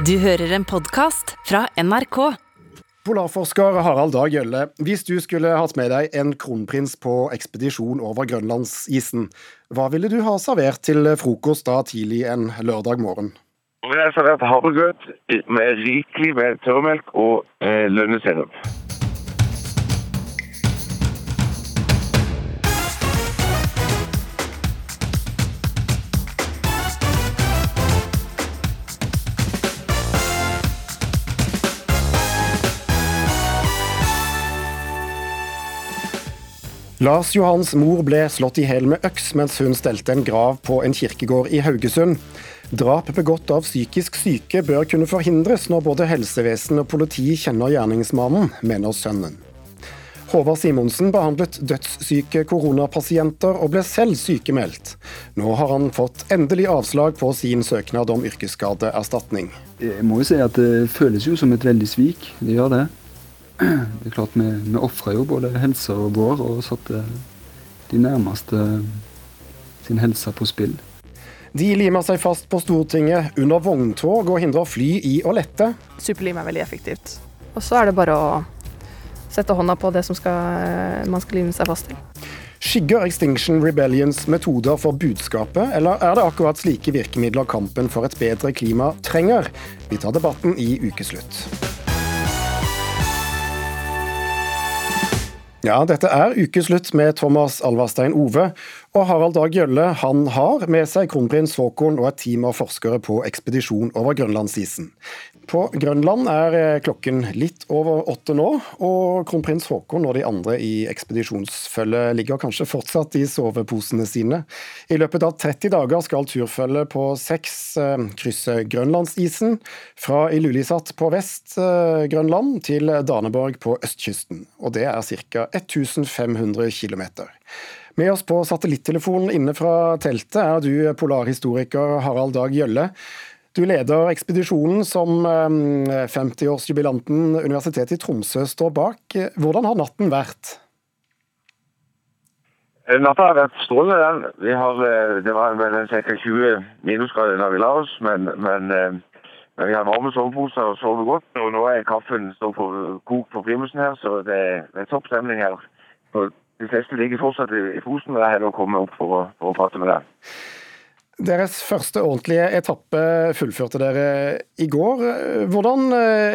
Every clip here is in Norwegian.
Du hører en podkast fra NRK. Polarforsker Harald Dag Gjølle, hvis du skulle hatt med deg en kronprins på ekspedisjon over grønlandsisen, hva ville du ha servert til frokost da tidlig en lørdag morgen? Jeg har servert havregrøt med rikelig med tørrmelk og eh, lønnesirup. Lars Johans mor ble slått i hjel med øks mens hun stelte en grav på en kirkegård i Haugesund. Drap begått av psykisk syke bør kunne forhindres når både helsevesen og politi kjenner gjerningsmannen, mener sønnen. Håvard Simonsen behandlet dødssyke koronapasienter og ble selv sykemeldt. Nå har han fått endelig avslag på sin søknad om yrkesskadeerstatning. Jeg må jo si at det føles jo som et veldig svik. Det gjør det. Det er klart Vi, vi ofra jo både helsa vår og satte de nærmeste sin helse på spill. De limer seg fast på Stortinget under vogntog og hindrer fly i å lette. Superlim er veldig effektivt. Og så er det bare å sette hånda på det som skal, man skal lime seg fast til. Skygger Extinction Rebellions metoder for budskapet, eller er det akkurat slike virkemidler kampen for et bedre klima trenger? Vi tar debatten i ukeslutt. Ja, dette er ukeslutt med Thomas Alvarstein Ove. Og Harald Dag Gjølle han har med seg kronprins Haakon og et team av forskere på ekspedisjon over grønlandsisen. På Grønland er eh, klokken litt over åtte nå, og kronprins Haakon og de andre i ekspedisjonsfølget ligger kanskje fortsatt i soveposene sine. I løpet av 30 dager skal turfølget på seks eh, krysse grønlandsisen, fra Ilulissat på Vest-Grønland eh, til Daneborg på østkysten. Og det er ca. 1500 km. Med oss på satellittelefonen inne fra teltet er du polarhistoriker Harald Dag Gjølle. Du leder ekspedisjonen som 50-årsjubilanten Universitetet i Tromsø står bak. Hvordan har natten vært? Natta har vært strålende. Vi har, det var vel ca. 20 minusgrader da vi la oss, men, men, men vi har varme soveposer og sover godt. Og nå er kaffen står på kok på primusen her, så det, det er topp stemning her. De fleste ligger fortsatt i posen, og jeg har kommet opp for å, for å prate med deg. Deres første ordentlige etappe fullførte dere i går. Hvordan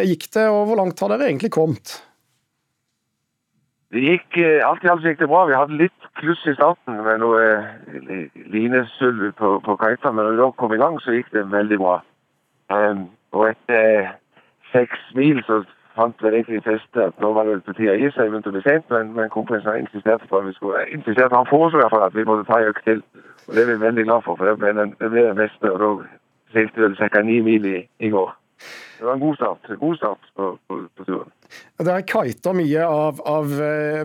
gikk det, og hvor langt har dere egentlig kommet? Det gikk, Alt i alt gikk det bra. Vi hadde litt kluss i starten med noe linesølv på, på kaita, men når vi kom i gang, så gikk det veldig bra. Um, og etter seks mil så fant vel egentlig fleste at nå var det på tide å gi seg, begynte å bli sent, men, men har insisterte på at vi skulle insisterte, Han foreslo fall at vi måtte ta en økt til. Og Det er vi veldig glad for, for det ble den, det ble den beste. og Da seilte vel ca. ni mil i, i, går. Det var en god start, god start på, på, på turen. Dere kiter mye av, av,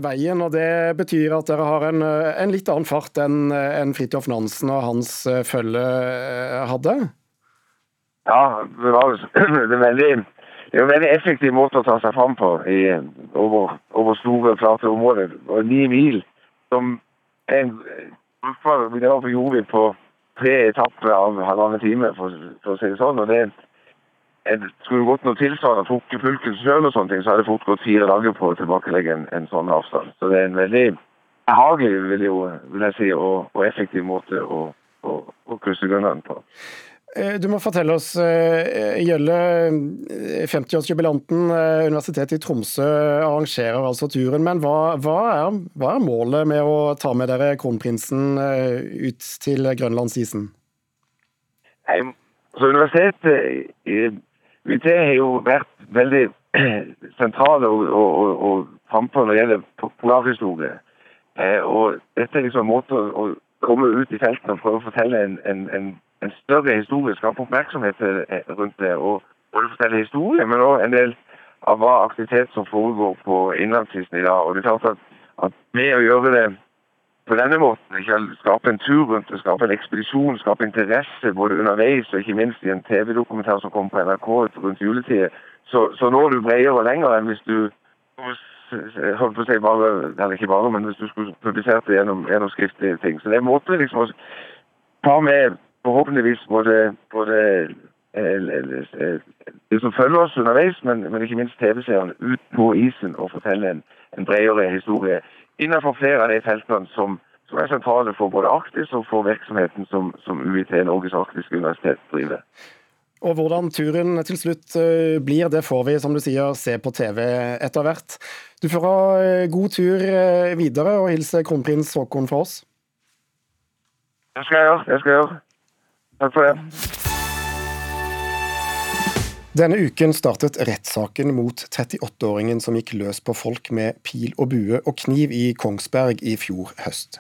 veien, og det betyr at dere har en, en litt annen fart enn en Fridtjof Nansen og hans følge hadde? Ja, det var det veldig det er en veldig effektiv måte å ta seg fram på i, over, over, store, flate områder. Og ni mil, som en det gjorde vi på tre etapper av halvannen time, for, for, å si det sånn. og det jeg skulle gått noe tilsvarende trukke pulken sjøl, så hadde det fort gått fire dager på å tilbakelegge en, en sånn avstand. Så det er en veldig behagelig vil jeg si, og, og effektiv måte å, å, å krysse Grønland på. Du må fortelle oss, Gjølle, 50-årsjubilanten Universitetet i Tromsø arrangerer altså turen. Men hva, hva, er, hva, er, målet med å ta med dere kronprinsen ut til grønlandsisen? Altså, universitetet UiT har jo vært veldig sentrale og, og, og frampå når det gjelder polarhistorie. Og dette er liksom en måte å komme ut i felten og prøve å fortelle en, en, en en større historie, skape oppmerksomhet rundt det. Og både fortelle historie, men òg en del av hva aktivitet som foregår på innlandskysten i dag. Og det er klart at, at med å gjøre det på denne måten, ikke skape en tur rundt det, skape en ekspedisjon, skape interesse både underveis og ikke minst i en TV-dokumentar som kommer på NRK rundt juletid, så, så når du bredere og lenger enn hvis du holdt på å si bare, eller ikke bare, men hvis du skulle publisert det gjennom, gjennom skriftlige ting. Så det er en måte liksom å ta med forhåpentligvis både, både de som følger oss underveis, men, men ikke minst TV-seerne, ut på isen og fortelle en, en bredere historie innenfor flere av de feltene som, som, er sentrale for både Arktis og for virksomheten som, som UiT, Norges arktiske universitet, driver. Og Hvordan turen til slutt eh, blir, det får vi som du sier, se på TV etter hvert. Du får ha eh, god tur eh, videre, og hilse kronprins Haakon fra oss. Det skal jeg gjøre. Det skal jeg gjøre. Takk for det. Denne uken startet rettssaken mot 38-åringen som gikk løs på folk med pil og bue og kniv i Kongsberg i fjor høst.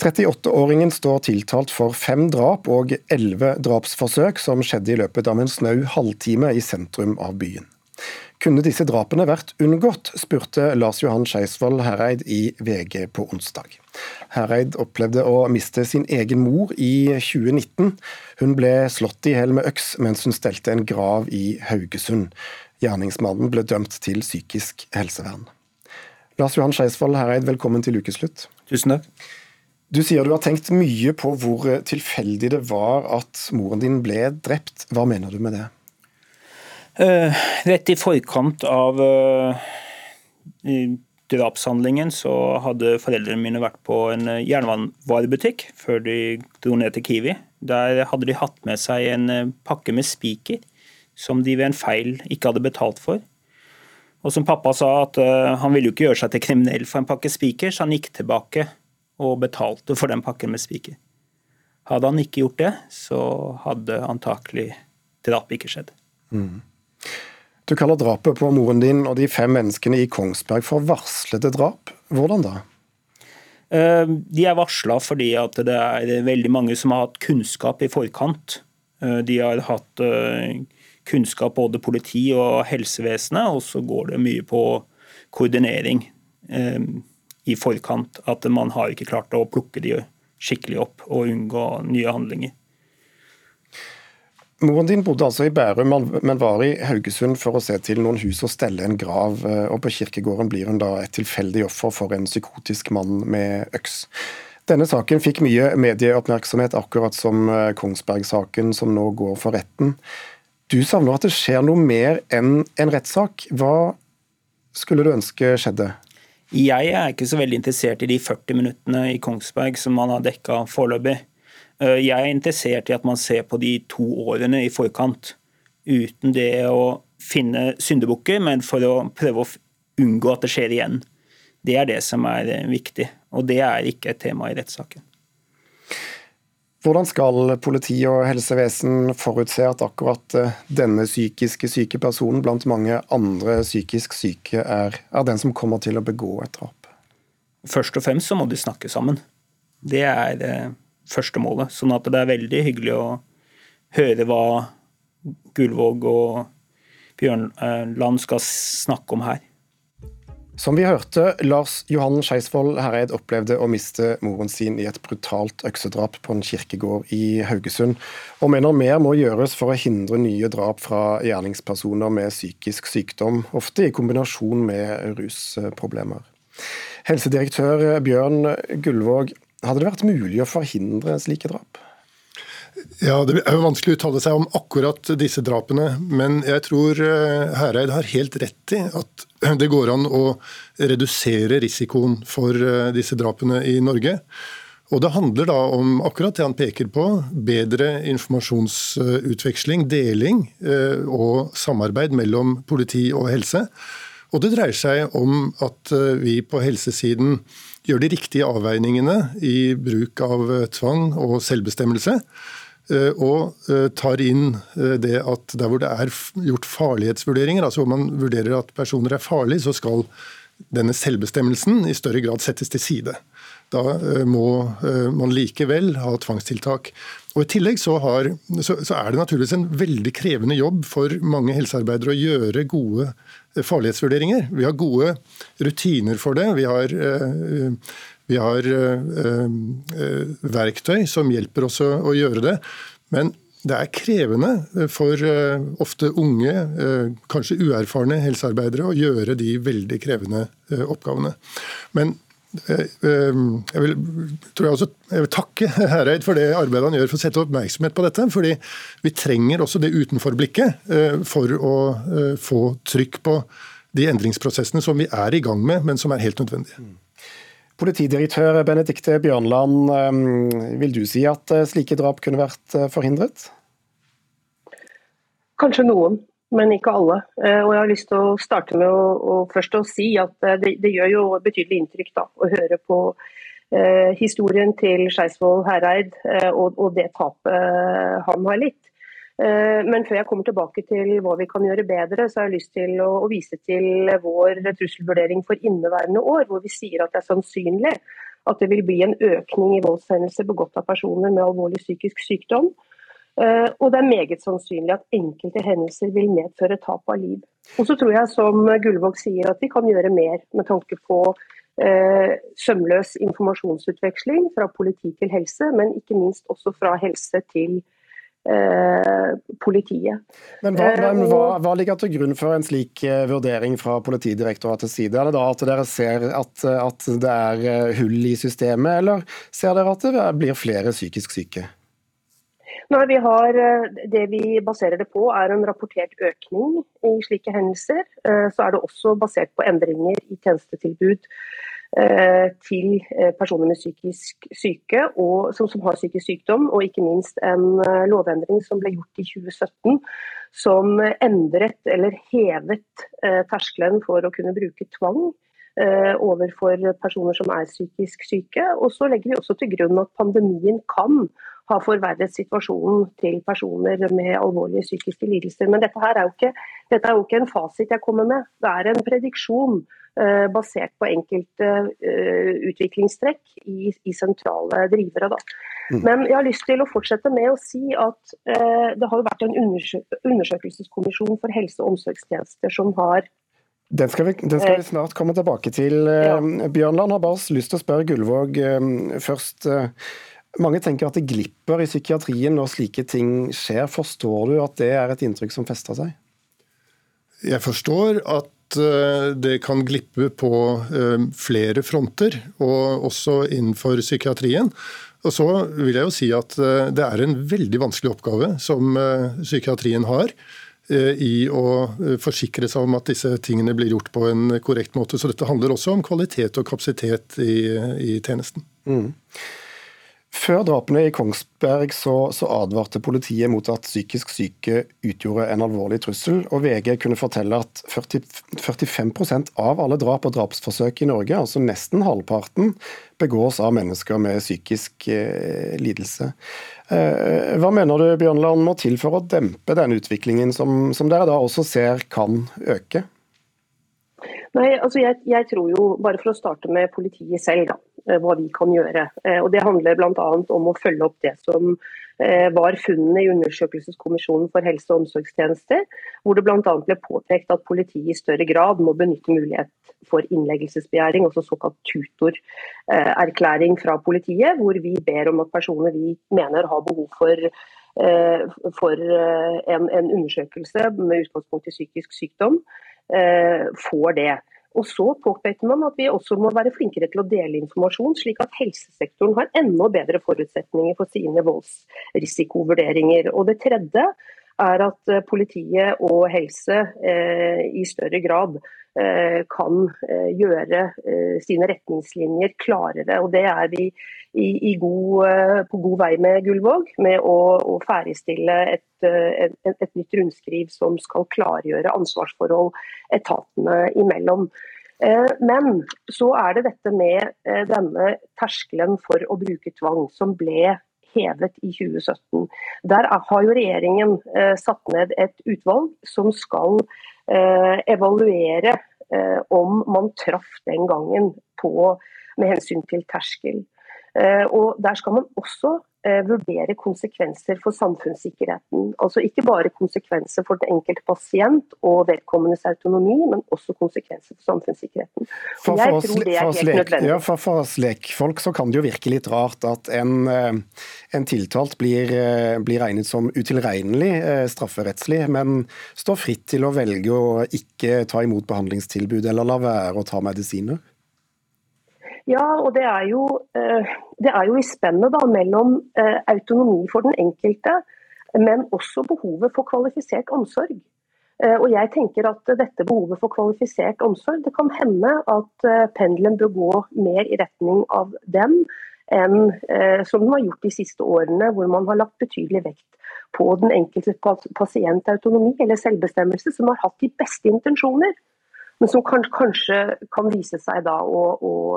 38-åringen står tiltalt for fem drap og elleve drapsforsøk som skjedde i løpet av en snau halvtime i sentrum av byen. Kunne disse drapene vært unngått, spurte Lars Johan Skeisvold Hereid i VG på onsdag. Hereid opplevde å miste sin egen mor i 2019. Hun ble slått i hjel med øks mens hun stelte en grav i Haugesund. Gjerningsmannen ble dømt til psykisk helsevern. Lars Johan Skeisvold Hereid, velkommen til ukeslutt. Tusen takk. Du sier du har tenkt mye på hvor tilfeldig det var at moren din ble drept. Hva mener du med det? Uh, rett i forkant av uh, drapshandlingen så hadde foreldrene mine vært på en eh, jernvarebutikk før de dro ned til Kiwi. Der hadde de hatt med seg en pakke med spiker som de ved en feil ikke hadde betalt for. Og som pappa sa at uh, han ville jo ikke gjøre seg til kriminell for en pakke spiker, så han gikk tilbake og betalte for den pakken med spiker. Hadde han ikke gjort det, så hadde antakelig drap ikke skjedd. Mm. Du kaller drapet på moren din og de fem menneskene i Kongsberg for varslede drap. Hvordan da? Eh, de er varsla fordi det er veldig mange som har hatt kunnskap i forkant. Eh, de har hatt eh, kunnskap både politi og helsevesenet, og så går det mye på koordinering i forkant. At man har ikke klart å plukke de skikkelig opp og unngå nye handlinger. Moren din bodde altså i Bærum, men var i Haugesund for å se til noen hus og stelle en grav. Eh, og På kirkegården blir hun da et tilfeldig offer for en psykotisk mann med øks. Denne saken fikk mye medieoppmerksomhet, akkurat som eh, Kongsberg-saken som nå går for retten. Du savner at det skjer noe mer enn en rettssak. Hva skulle du ønske skjedde? Jeg er ikke så veldig interessert i de 40 minuttene i Kongsberg som man har dekka foreløpig. Eh, jeg er interessert i at man ser på de to årene i forkant, uten det å finne syndebukker, men for å prøve å unngå at det skjer igjen. Det er det som er eh, viktig, og det er ikke et tema i rettssaken. Hvordan skal politi og helsevesen forutse at akkurat eh, denne psykiske syke personen blant mange andre psykisk syke er, er den som kommer til å begå et drap? Først og fremst så må de snakke sammen. Det er første målet. Sånn at det er veldig hyggelig å høre hva Gullvåg og Bjørnland skal snakke om her. Som vi hørte, Lars Johan Skeisvold Hereid opplevde å miste moren sin i et brutalt øksedrap på en kirkegård i Haugesund, og mener mer må gjøres for å hindre nye drap fra gjerningspersoner med psykisk sykdom, ofte i kombinasjon med rusproblemer. Helsedirektør Bjørn Gullvåg, hadde det vært mulig å forhindre slike drap? Ja, Det er jo vanskelig å uttale seg om akkurat disse drapene. Men jeg tror eh, Hereid har helt rett i at det går an å redusere risikoen for eh, disse drapene i Norge. Og Det handler da om akkurat det han peker på, bedre informasjonsutveksling, deling eh, og samarbeid mellom politi og helse. Og det dreier seg om at vi på helsesiden gjør de riktige avveiningene i bruk av eh, tvang og selvbestemmelse. Eh, og eh, tar inn det at der hvor det er gjort farlighetsvurderinger, altså hvor man vurderer at personer er farlige, så skal denne selvbestemmelsen i større grad settes til side. Da må man likevel ha tvangstiltak. Og I tillegg så, har, så, så, er det naturligvis en veldig krevende jobb for mange helsearbeidere å gjøre gode farlighetsvurderinger. Vi har gode rutiner for det. Vi har, eh, vi har eh, verktøy som hjelper oss å gjøre det. Men det er krevende for ofte unge, kanskje uerfarne helsearbeidere å gjøre de veldig krevende oppgavene. Men Eh, jeg vil, tror jeg, også, jeg vil takke Hereid for det arbeidet han gjør for å sette oppmerksomhet på dette. fordi vi trenger også det utenforblikket for å få trykk på de endringsprosessene som vi er i gang med, men som er helt nødvendige. Politidirektør Benedikte Bjørnland, vil du si at slike drap kunne vært forhindret? Kanskje noen men ikke alle. Eh, og jeg har lyst til å starte med å, å først å si at eh, det, det, gjør jo betydelig inntrykk da, å høre på eh, historien til Skeisvoll Hereid eh, og, og, det tapet eh, han har litt. Eh, men før jeg kommer tilbake til hva vi kan gjøre bedre, så har jeg lyst til å, å vise til vår trusselvurdering for inneværende år, hvor vi sier at det er sannsynlig at det vil bli en økning i voldshendelser begått av personer med alvorlig psykisk sykdom. Eh, og det er meget sannsynlig at enkelte hendelser vil medføre tap av liv. Og så tror jeg som Gullvåg sier at vi kan gjøre mer med tanke på eh, sømløs informasjonsutveksling fra politi til helse, men ikke minst også fra helse til eh, politiet. Men hva, men hva, eh, hva, ligger til grunn for en slik vurdering fra Politidirektoratets side? Er det da at dere ser at, at det er hull i systemet, eller ser dere at det blir flere psykisk syke? Når vi har, eh, det vi baserer det på, er en rapportert økning i slike hendelser. Eh, så er det også basert på endringer i tjenestetilbud eh, til personer med psykisk syke og som, som, har psykisk sykdom, og ikke minst en lovendring som ble gjort i 2017 som endret eller hevet terskelen for å kunne bruke tvang overfor personer som er psykisk syke. Og så legger vi også til grunn at pandemien kan har forverret situasjonen til personer med alvorlige psykiske lidelser. Men dette her er jo ikke, er jo ikke en fasit jeg kommer med, det er en prediksjon uh, basert på enkelte uh, utviklingstrekk i, i, sentrale drivere. Da. Mm. Men jeg har lyst til å fortsette med å si at uh, det har vært en undersø undersøkelseskommisjon for helse- og omsorgstjenester som har den skal, vi, den skal, vi, snart komme tilbake til. Ja. Bjørnland har bare lyst til å spørre Gullvåg først. Mange tenker at det glipper i psykiatrien når slike ting skjer. Forstår du at det er et inntrykk som fester seg? Jeg forstår at eh, det kan glippe på eh, flere fronter, og også innenfor psykiatrien. Og så vil jeg jo si at eh, det er en veldig vanskelig oppgave som psykiatrien har i å forsikre seg om at disse tingene blir gjort på en korrekt måte. Så dette handler også om kvalitet og kapasitet i, i tjenesten. Mm. Før drapene i Kongsberg så, så, advarte politiet mot at psykisk syke utgjorde en alvorlig trussel, og VG kunne fortelle at 40, 45% av alle drap og drapsforsøk i Norge, altså nesten halvparten, begås av mennesker med psykisk eh, lidelse. Eh, hva mener du Bjørnland, må til for å dempe den utviklingen som, som dere da også ser kan øke? Nei, altså jeg, jeg, tror jo, bare for å starte med politiet selv, da, eh, hva vi kan gjøre. Eh, og Det handler bl.a. om å følge opp det som eh, var funnene i undersøkelseskommisjonen for helse- og omsorgstjenester, hvor det bl.a. ble påpekt at politiet i større grad må benytte mulighet for innleggelsesbegjæring, altså såkalt tutorerklæring fra politiet, hvor vi ber om at personer vi mener har behov for for en, en undersøkelse med utgangspunkt i psykisk sykdom, får det. Og så påpekte man at vi også må være flinkere til å dele informasjon, slik at helsesektoren har enda bedre forutsetninger for sine voldsrisikovurderinger. Og det tredje er at eh, politiet og helse eh, i større grad eh, kan gjøre sine retningslinjer klarere. Og det er vi i, i god, på god vei med Gullvåg, med å, å ferdigstille et, et, et, nytt rundskriv som skal klargjøre ansvarsforhold etatene imellom. Men så er det dette med denne terskelen for å bruke tvang, som ble hevet i 2017. Der har jo regjeringen eh, satt ned et utvalg som skal eh, evaluere eh, om man traff den gangen på, med hensyn til terskel. Og Der skal man også Eh, vurdere konsekvenser for samfunnssikkerheten. Altså ikke bare konsekvenser for den enkelte pasient og vedkommendes autonomi, men også konsekvenser for samfunnssikkerheten. For, for, oss, for, oss lek, ja, for, for, oss lekfolk så kan det jo virke litt rart at en, eh, en tiltalt blir, eh, blir, regnet som utilregnelig strafferettslig, men står fritt til å velge å ikke ta imot behandlingstilbud eller la være å ta medisiner. Ja, og det er jo, eh, det er jo i spennet mellom eh, autonomi for den enkelte, men også behovet for kvalifisert omsorg. Eh, og jeg tenker at dette behovet for kvalifisert omsorg, det kan hende at pendelen bør gå mer i retning av den enn som den har gjort de siste årene, hvor man har lagt betydelig vekt på den enkelte pasientautonomi eller selvbestemmelse, som har hatt de beste intensjoner men som kanskje kan vise seg da å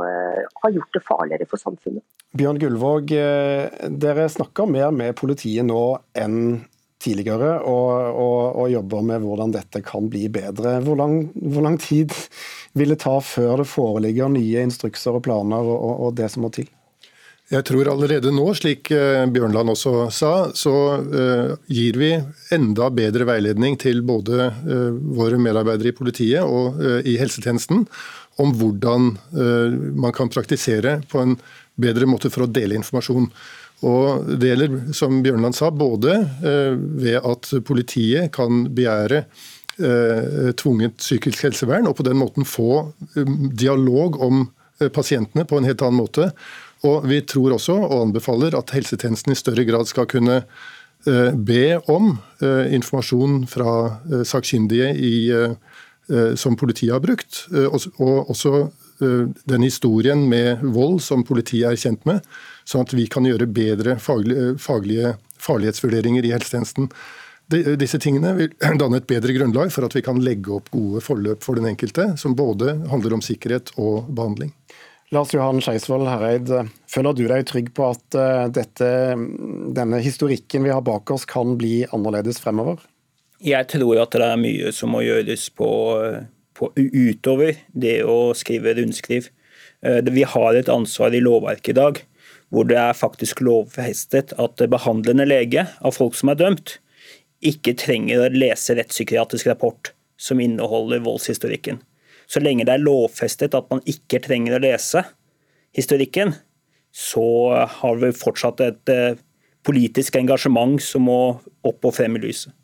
eh, ha gjort det farligere for samfunnet. Bjørn Gullvåg, eh, dere snakker mer med politiet nå enn tidligere, og, og, og, jobber med hvordan dette kan bli bedre. Hvor lang, hvor lang tid vil det ta før det foreligger nye instrukser og planer og, og det som må til? Jeg tror allerede nå, slik eh, Bjørnland også sa, så uh, gir vi enda bedre veiledning til både uh, våre medarbeidere i politiet og i helsetjenesten om hvordan man kan praktisere på en bedre måte for å dele informasjon. Og Det gjelder, som Bjørnland sa, både ved at politiet kan begjære tvunget psykisk helsevern, og på den måten få dialog om pasientene på en helt annen måte og Vi tror også, og anbefaler, at helsetjenesten i større grad skal kunne eh, be om eh, informasjon fra eh, sakkyndige som politiet har brukt. Og også den historien med vold som politiet er kjent med, sånn at vi kan gjøre bedre faglige, faglige farlighetsvurderinger i helsetjenesten. Disse tingene vil danne et bedre grunnlag for at vi kan legge opp gode forløp for den enkelte, som både handler om sikkerhet og behandling. Lars Johan Skeisvold Herreid, føler du deg trygg på at eh, dette, denne historikken vi har bak oss kan bli annerledes fremover? Jeg tror at det er mye som må gjøres på, på utover det å skrive rundskriv. Eh, vi har et ansvar i lovverket i dag hvor det er faktisk lovfestet at behandlende lege av folk som er dømt, ikke trenger å lese rettspsykiatrisk rapport som inneholder voldshistorikken. Så lenge det er lovfestet at man ikke trenger å lese historikken, så har vi fortsatt et eh, politisk engasjement som må opp og frem i lyset.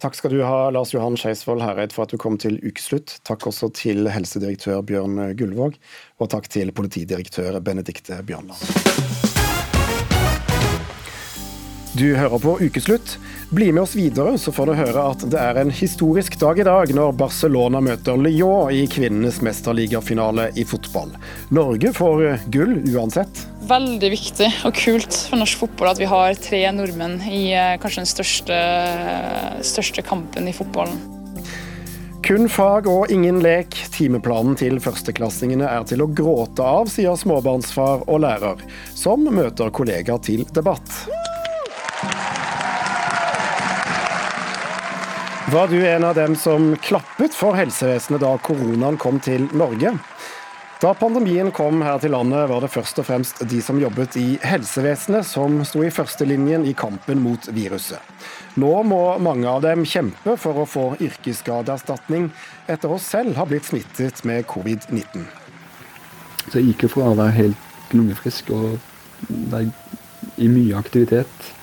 Takk skal du ha, Lars Johan Skeisvold Hereid, for at du kom til ukeslutt. Takk også til helsedirektør Bjørn Gullvåg, og takk til politidirektør Benedikte Bjørnland. Du hører på Ukeslutt. Bli med oss videre, så får du høre at det er en historisk dag i dag når Barcelona møter Lyon i kvinnenes mesterligafinale i fotball. Norge får gull uansett. Veldig viktig og kult for norsk fotball at vi har tre nordmenn i eh, kanskje den største, største kampen i fotballen. Kun fag og ingen lek. Timeplanen til førsteklassingene er til å gråte av, sier småbarnsfar og lærer, som møter kollegaer til debatt. Var du en av dem som klappet for helsevesenet da koronaen kom til Norge? Da pandemien kom her til landet, var det først og fremst de som jobbet i helsevesenet som sto i førstelinjen i kampen mot viruset. Nå må mange av dem kjempe for å få yrkesskadeerstatning etter å selv ha blitt smittet med covid-19. Så jeg gikk jo fra å være helt lungefrisk og i mye aktivitet.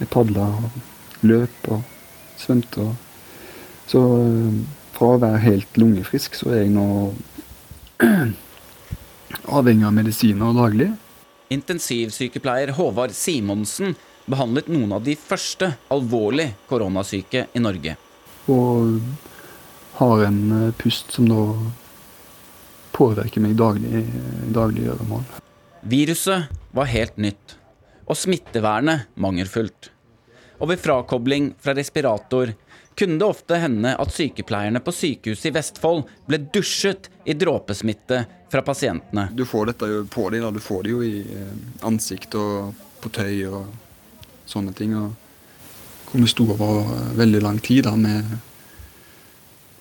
Jeg padla og løp og svømte. Så eh, fra å være helt lungefrisk, så er jeg nå avhengig av medisiner daglig. Intensivsykepleier Håvard Simonsen behandlet noen av de første alvorlig koronasyke i Norge. Og har en eh, pust som da påvirker meg daglig i daglig gjøremål. Viruset var helt nytt, og smittevernet mangelfullt og ved frakobling fra respirator kunne det ofte hende at sykepleierne på sykehuset i Vestfold ble dusjet i dråpesmitte fra pasientene. Du får dette jo på deg, du får det jo i eh, ansikt og på tøy og sånne ting. Og hvor vi sto over veldig lang tid da med,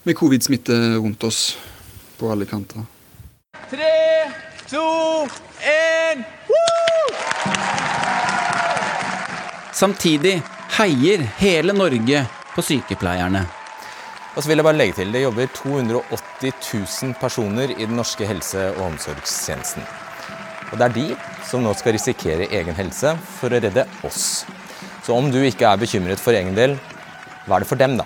med covid-smitte rundt oss på alle kanter. Tre, to, én Samtidig heier hele Norge på sykepleierne. Og så vil jeg bare legge til, Det jobber 280 000 personer i den norske helse- og omsorgstjenesten. Og Det er de som nå skal risikere egen helse for å redde oss. Så om du ikke er bekymret for egen del, hva er det for dem, da?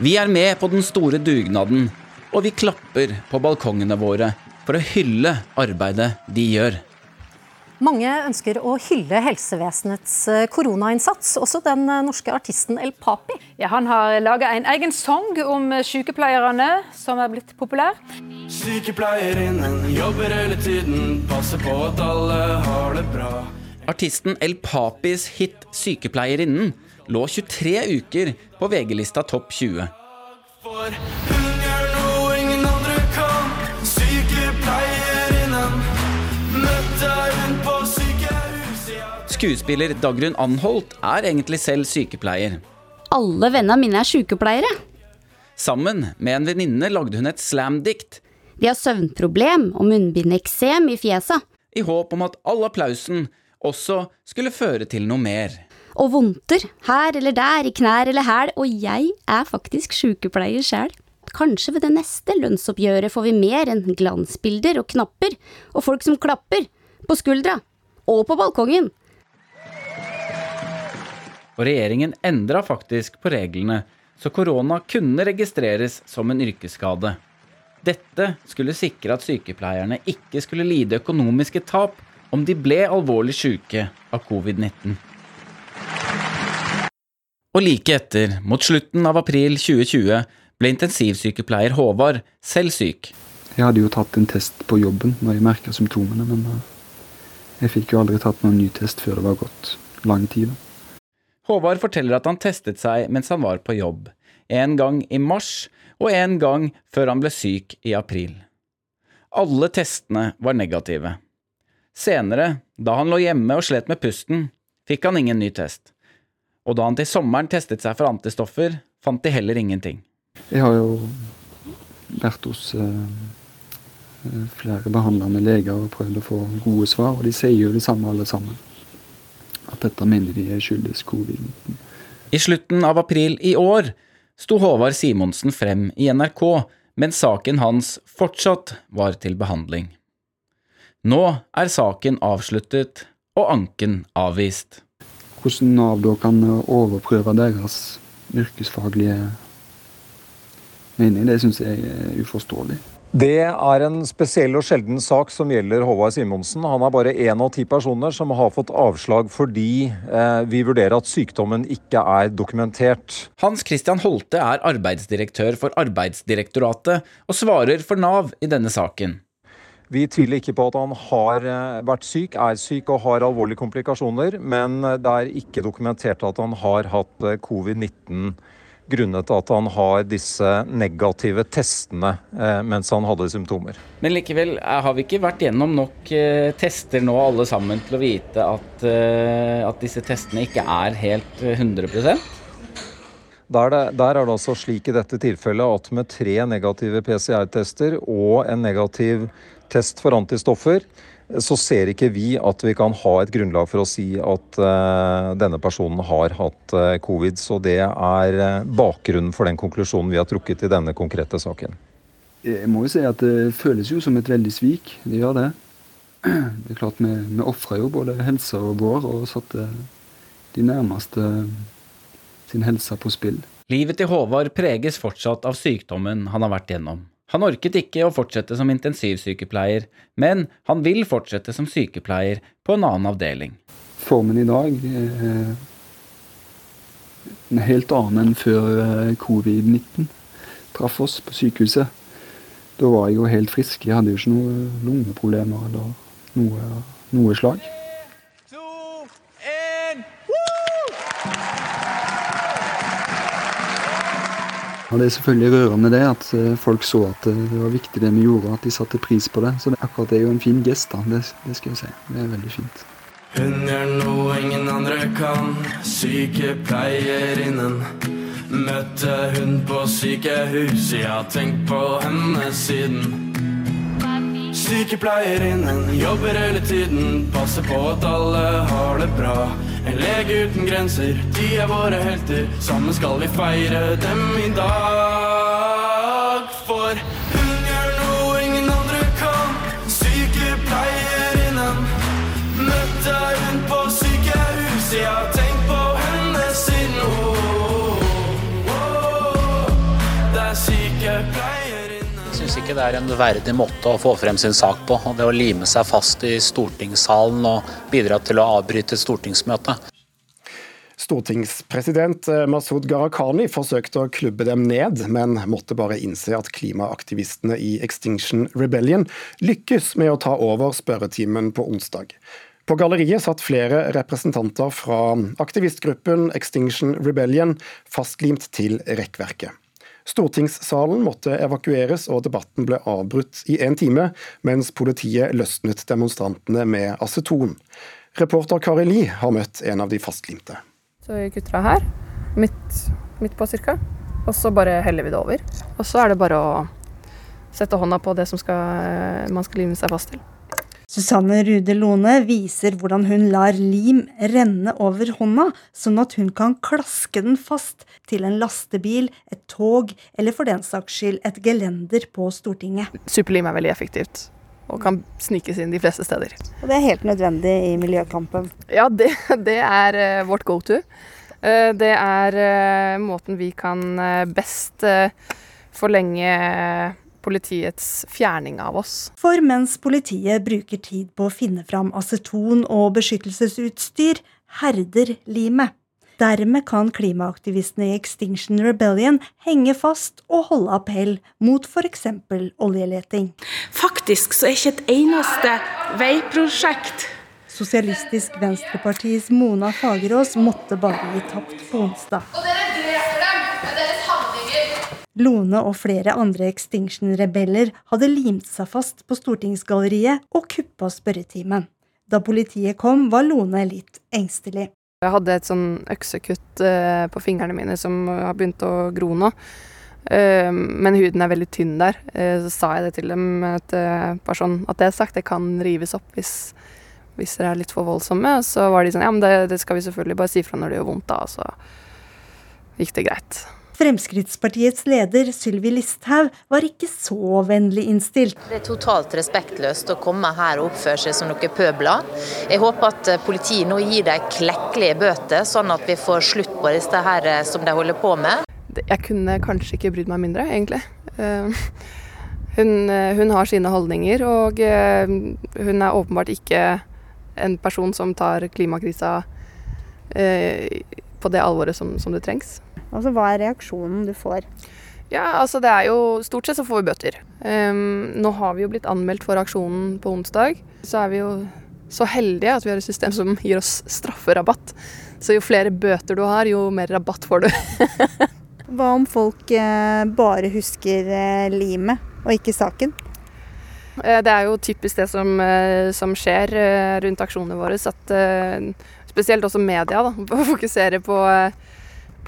Vi er med på den store dugnaden, og vi klapper på balkongene våre for å hylle arbeidet de gjør. Mange ønsker å hylle helsevesenets eh, koronainnsats, også den eh, norske artisten El Papi. Ja, han har laga en egen sang om sykepleierne, som er blitt populær. Sykepleierinnen jobber hele tiden, passer på at alle har det bra. Artisten El Papis hit 'Sykepleierinnen' lå 23 uker på VG-lista Topp 20. For Skuespiller Dagrun Anholt er egentlig selv sykepleier. Alle vennene mine er sykepleiere. Sammen med en venninne lagde hun et slamdikt. De har søvnproblem og munnbindeksem i fjeset. I håp om at all applausen også skulle føre til noe mer. Og vondter, her eller der, i knær eller hæl, og jeg er faktisk sykepleier sjæl. Kanskje ved det neste lønnsoppgjøret får vi mer enn glansbilder og knapper, og folk som klapper, på skuldra, og på balkongen. Og regjeringen endra faktisk på reglene, så korona kunne registreres som en yrkesskade. Dette skulle sikre at sykepleierne ikke skulle lide økonomiske tap om de ble alvorlig syke av covid-19. Og like etter, mot slutten av april 2020, ble intensivsykepleier Håvard selv syk. Jeg hadde jo tatt en test på jobben når jeg merka symptomene, men eh, jeg fikk jo aldri tatt noen ny test før det var gått lang tid. Håvard forteller at han testet seg mens han var på jobb. En gang i mars, og en gang før han ble syk i april. Alle testene var negative. Senere, da han lå hjemme og slet med pusten, fikk han ingen ny test. Og da han til sommeren testet seg for antistoffer, fant de heller ingenting. Jeg har jo vært hos eh, flere behandlende leger og prøvd å få gode svar, og de sier jo det samme alle sammen. At dette mener de skyldes covid-19. I slutten av april i år sto Håvard Simonsen frem i NRK mens saken hans fortsatt var til behandling. Nå er saken avsluttet og anken avvist. Hvordan Nav da kan overprøve deres yrkesfaglige mening, det syns jeg er uforståelig. Det er en spesiell og sjelden sak som gjelder Håvard Simonsen. Han er bare én av ti personer som har fått avslag fordi eh, vi vurderer at sykdommen ikke er dokumentert. Hans Christian Holte er arbeidsdirektør for Arbeidsdirektoratet og svarer for Nav i denne saken. Vi tviler ikke på at han har eh, vært syk, er syk og har alvorlige komplikasjoner, men det er ikke dokumentert at han har hatt eh, covid-19 grunnet at han har disse negative testene eh, mens han hadde symptomer. Men likevel, har vi ikke vært gjennom nok tester nå alle sammen til å vite at, at disse testene ikke er helt 100 der, det, der er det altså slik i dette tilfellet at med tre negative PCR-tester og en negativ test for antistoffer, så ser ikke vi at vi kan ha et grunnlag for å si at uh, denne personen har hatt uh, covid. Så det er uh, bakgrunnen for den konklusjonen vi har trukket i denne konkrete saken. Jeg må jo si at det føles jo som et veldig svik. Det gjør det. Det er klart Vi, vi ofra jo både helsa vår og satte de nærmeste sin helse på spill. Livet til Håvard preges fortsatt av sykdommen han har vært gjennom. Han orket ikke å fortsette som intensivsykepleier, men han vil fortsette som sykepleier på en annen avdeling. Formen i dag er en helt annen enn før eh, covid-19 traff oss på sykehuset. Da var jeg jo helt frisk. Jeg hadde jo ikke noen lungeproblemer eller noe, noe slag. Og Det er selvfølgelig rørende det at eh, folk så at eh, det var viktig det vi gjorde, at de satte pris på det. Så det, akkurat det er jo en fin gest, da. Det, det skal jeg si. Det er veldig fint. Hun gjør noe ingen andre kan, sykepleierinnen. Møtte hun på sykehuset, har tenkt på henne siden. Sykepleierinnen jobber hele tiden, passer på at alle har det bra. En lege uten grenser, de er våre helter. Sammen skal vi feire dem i dag. For ikke det er en verdig måte å få frem sin sak på. og Det å lime seg fast i stortingssalen og bidra til å avbryte et stortingsmøte. Stortingspresident eh, Masud Gharahkhani forsøkte å klubbe dem ned, men måtte bare innse at klimaaktivistene i Extinction Rebellion lykkes med å ta over spørretimen på onsdag. På galleriet satt flere representanter fra aktivistgruppen Extinction Rebellion fastlimt til rekkverket. Stortingssalen måtte evakueres og debatten ble avbrutt i en time, mens politiet løsnet demonstrantene med aceton. Reporter Kari Li har møtt en av de fastlimte. Så gutter kutter her, midt, midt på cirka. Og så bare heller vi det over. Og så er det bare å sette hånda på det som skal, man skal lime seg fast til. Susanne Rude Lone viser hvordan hun lar lim renne over hånda, sånn at hun kan klaske den fast til en lastebil, et tog eller for den saks skyld et gelender på Stortinget. Superlim er veldig effektivt og kan snikes inn de fleste steder. Og det er helt nødvendig i miljøkampen? Ja, det, det er uh, vårt go to. Uh, det er uh, måten vi kan best forlenge politiets fjerning av oss. For mens politiet bruker tid på å finne fram aceton og beskyttelsesutstyr, herder limet. Dermed kan klimaaktivistene i Extinction Rebellion henge fast og holde appell mot f.eks. oljeleting. Faktisk så er ikke et eneste veiprosjekt Sosialistisk Venstrepartis Mona Fagerås måtte bare gi tapt på onsdag. Og dere dreper dem med deres handlinger! Lone og flere andre Extinction-rebeller hadde limt seg fast på Stortingsgalleriet og kuppa spørretimen. Da politiet kom, var Lone litt engstelig. Jeg hadde et sånn øksekutt eh, på fingrene mine som har begynt å gro nå. Eh, men huden er veldig tynn der. Eh, så sa jeg det til dem at, bare sånn, at det er sagt, det kan rives opp hvis, hvis dere er litt for voldsomme. Så var de sånn ja, men det, det skal vi selvfølgelig bare si fra når det gjør vondt, da. Og så gikk det greit. Fremskrittspartiets leder Sylvi Listhaug var ikke så vennlig innstilt. Det er totalt respektløst å komme her og oppføre seg som noen pøbler. Jeg håper at politiet nå gir dem klekkelige bøter, sånn at vi får slutt på dette her eh, som de holder på med. Jeg kunne kanskje ikke brydd meg mindre, egentlig. Eh, hun, eh, hun har sine holdninger, og hun er åpenbart ikke en person som tar klimakrisa på det alvoret som, som det trengs. Altså, Hva er reaksjonen du får? Ja, altså det er jo Stort sett så får vi bøter. Um, nå har vi jo blitt anmeldt for aksjonen på onsdag. Så er vi jo så heldige at vi har et system som gir oss strafferabatt. Så jo flere bøter du har, jo mer rabatt får du. Hva om folk eh, bare husker eh, limet og ikke saken? Eh, det er jo typisk det som, eh, som skjer eh, rundt aksjonene våre. At spesielt også media da, fokuserer på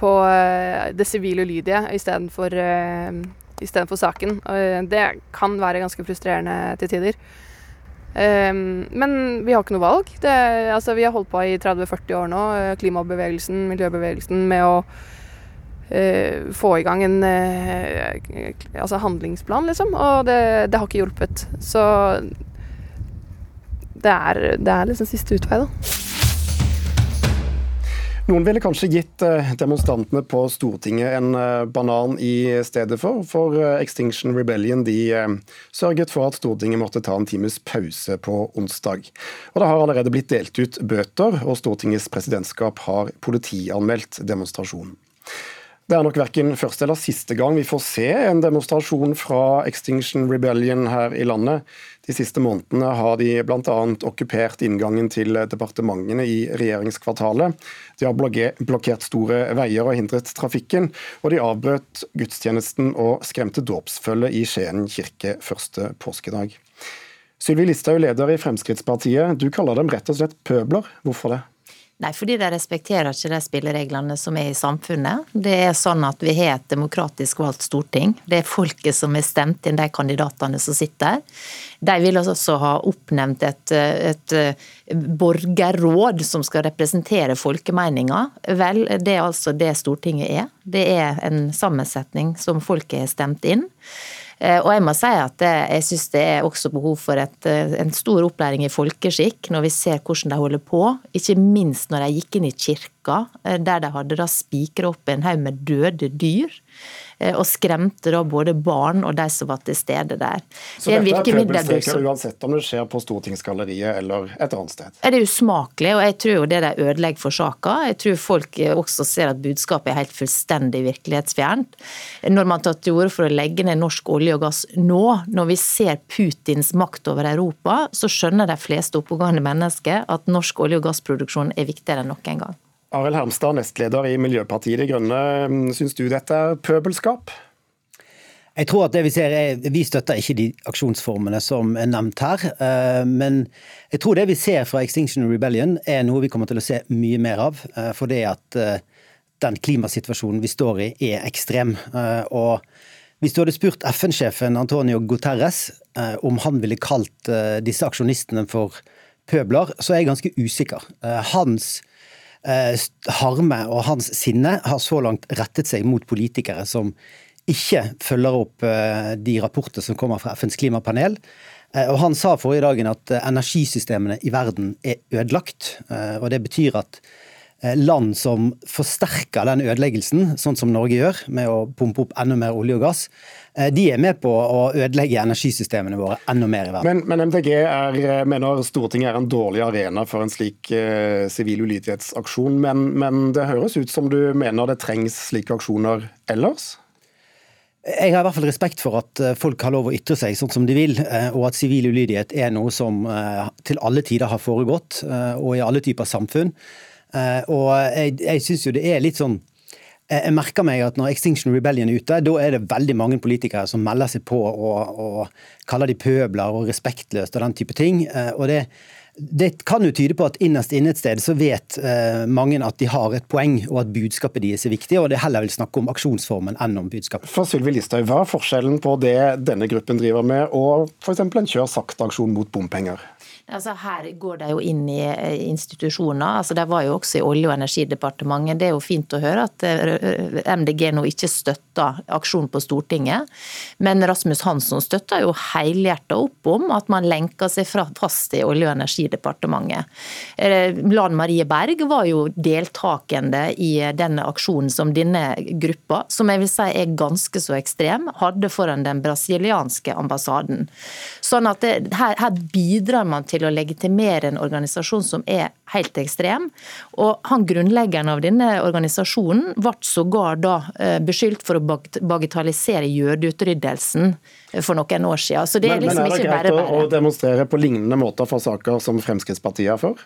på eh, det sivile ulydige istedenfor uh, istedenfor saken. Uh, det kan være ganske frustrerende til tider. Men vi har ikke noe valg. Det, altså, vi har holdt på i 30-40 år nå, klimabevegelsen, miljøbevegelsen, med å få i gang en altså handlingsplan, liksom. Og det, det, har ikke hjulpet. Så det er, det er liksom siste utvei, da. Noen ville kanskje gitt eh, demonstrantene på Stortinget en eh, banan i stedet for, for eh, Extinction Rebellion de sørget for at Stortinget måtte ta en times pause på onsdag. Og Det har allerede blitt delt ut bøter, og Stortingets presidentskap har politianmeldt demonstrasjonen. Det er nok verken første eller siste gang vi får se en demonstrasjon fra Extinction Rebellion her i landet. De siste månedene har de bl.a. okkupert inngangen til departementene i regjeringskvartalet. De har blokkert store veier og hindret trafikken, og de avbrøt gudstjenesten og skremte dåpsfølget i Skien kirke første påskedag. Sylvi Listhaug, leder i Fremskrittspartiet. Du kaller dem rett og slett pøbler. Hvorfor det? Nei, fordi de respekterer ikke de spillereglene som er i samfunnet. Det er sånn at vi har et demokratisk valgt storting. Det er folket som har stemt inn de kandidatene som sitter. De vil også ha oppnevnt et, et borgerråd som skal representere folkemeninga. Vel, det er altså det Stortinget er. Det er en sammensetning som folket har stemt inn. Eh, og jeg må si at jeg syns det er også behov for et, eh, en stor opplæring i folkeskikk når vi ser hvordan de holder på. Ikke minst når de gikk inn i kirka, eh, der de hadde da spikra opp en haug med døde dyr. Eh, og skremte da både barn og de som var til stede der. Så det dette er pøbelstreker uansett om det skjer på Stortingsgalleriet eller et annet sted? Er det usmakelig, og jeg tror jo det de ødelegger for saka. Jeg tror folk også ser at budskapet er helt fullstendig virkelighetsfjernt. Når man tar til orde for å legge ned norsk olje og gass nå, når vi ser Putins makt over Europa, så skjønner de fleste oppegående mennesker at norsk olje- og gassproduksjon er viktigere enn noen gang. Arild Hermstad, nestleder i Miljøpartiet De Grønne. Syns du dette er pøbelskap? Jeg tror at det Vi ser er, vi støtter ikke de aksjonsformene som er nevnt her. Eh, men jeg tror det vi ser fra Extinction Rebellion er noe vi kommer til å se mye mer av. Eh, for det at eh, den klimasituasjonen vi står i er ekstrem. Og hvis du hadde spurt FN-sjefen Antonio Guterres om han ville kalt disse aksjonistene for pøbler, så er jeg ganske usikker. Hans harme og hans sinne har så langt rettet seg mot politikere som ikke følger opp eh, de rapporter som kommer fra FNs klimapanel. Eh, og Han sa forrige dagen at energisystemene i verden er ødelagt. og Det betyr at land som forsterker den ødeleggelsen, sånn som Norge gjør, med å pumpe opp enda mer olje og gass, Eh, de er med på å ødelegge energisystemene våre enda mer i verden. Men, men MDG er, eh, mener Stortinget er en dårlig arena for en slik eh, sivil ulydighetsaksjon. Men, men, det høres ut som du mener det trengs slike aksjoner ellers? Jeg har i hvert fall respekt for at folk har lov å ytre seg sånn som de vil, og at sivil ulydighet er noe som til alle tider har foregått, og i alle typer samfunn. Og jeg, jeg syns jo det er litt sånn jeg merker meg at når Extinction Rebellion er ute, da er det veldig mange politikere som melder seg på og, og kaller de pøbler og respektløst og den type ting. Eh, og det, det kan jo tyde på at innerst inne et sted så vet eh, mange at de har et poeng, og at budskapet deres er viktig, og det heller vil snakke om aksjonsformen enn om budskapet. For Sylvi Listhaug, hva er forskjellen på det denne gruppen driver med, og f.eks. en kjør sakte-aksjon mot bompenger? Altså her går de jo inn i eh, institusjoner. altså De var jo også i Olje- og energidepartementet. Det er jo fint å høre at eh, MDG nå ikke støtter aksjon på Stortinget. Men Rasmus Hansson støtter jo helhjertet opp om at man lenker seg fast i Olje- og energidepartementet. Eh, Lan Marie Berg var jo deltakende i denne aksjonen som denne gruppa, som jeg vil si er ganske så ekstrem, hadde foran den brasilianske ambassaden. Sånn at det, her, her bidrar man til til å legitimere en organisasjon som er helt ekstrem. Og han Grunnleggeren av denne organisasjonen ble sågar da eh, beskyldt for å bagatellisere jødeutryddelsen for noen år siden. Så det er liksom men, men er det greit bare. å demonstrere på lignende måter for saker som Fremskrittspartiet er for?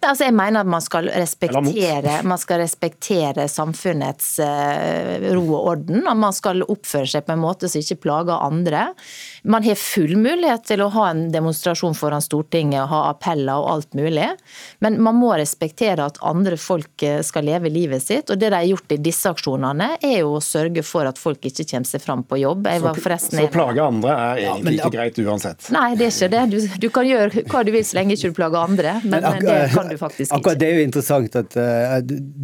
Nei, altså jeg mener at man skal respektere, man skal respektere samfunnets uh, ro og orden. og Man skal oppføre seg på en måte som ikke plager andre. Man har full mulighet til å ha en demonstrasjon foran Stortinget, og ha appeller og alt mulig. Men man må respektere at andre folk eh, skal leve livet sitt. Og det de har gjort i disse aksjonene, er jo å sørge for at folk ikke kommer seg fram på jobb. så, så plage andre er egentlig ja, ikke greit uansett? Nei, det er ikke det. Du, du, kan gjøre hva du vil så lenge ikke du plager andre. Men, men det kan du faktisk ikke. Akkurat Det er jo interessant at uh,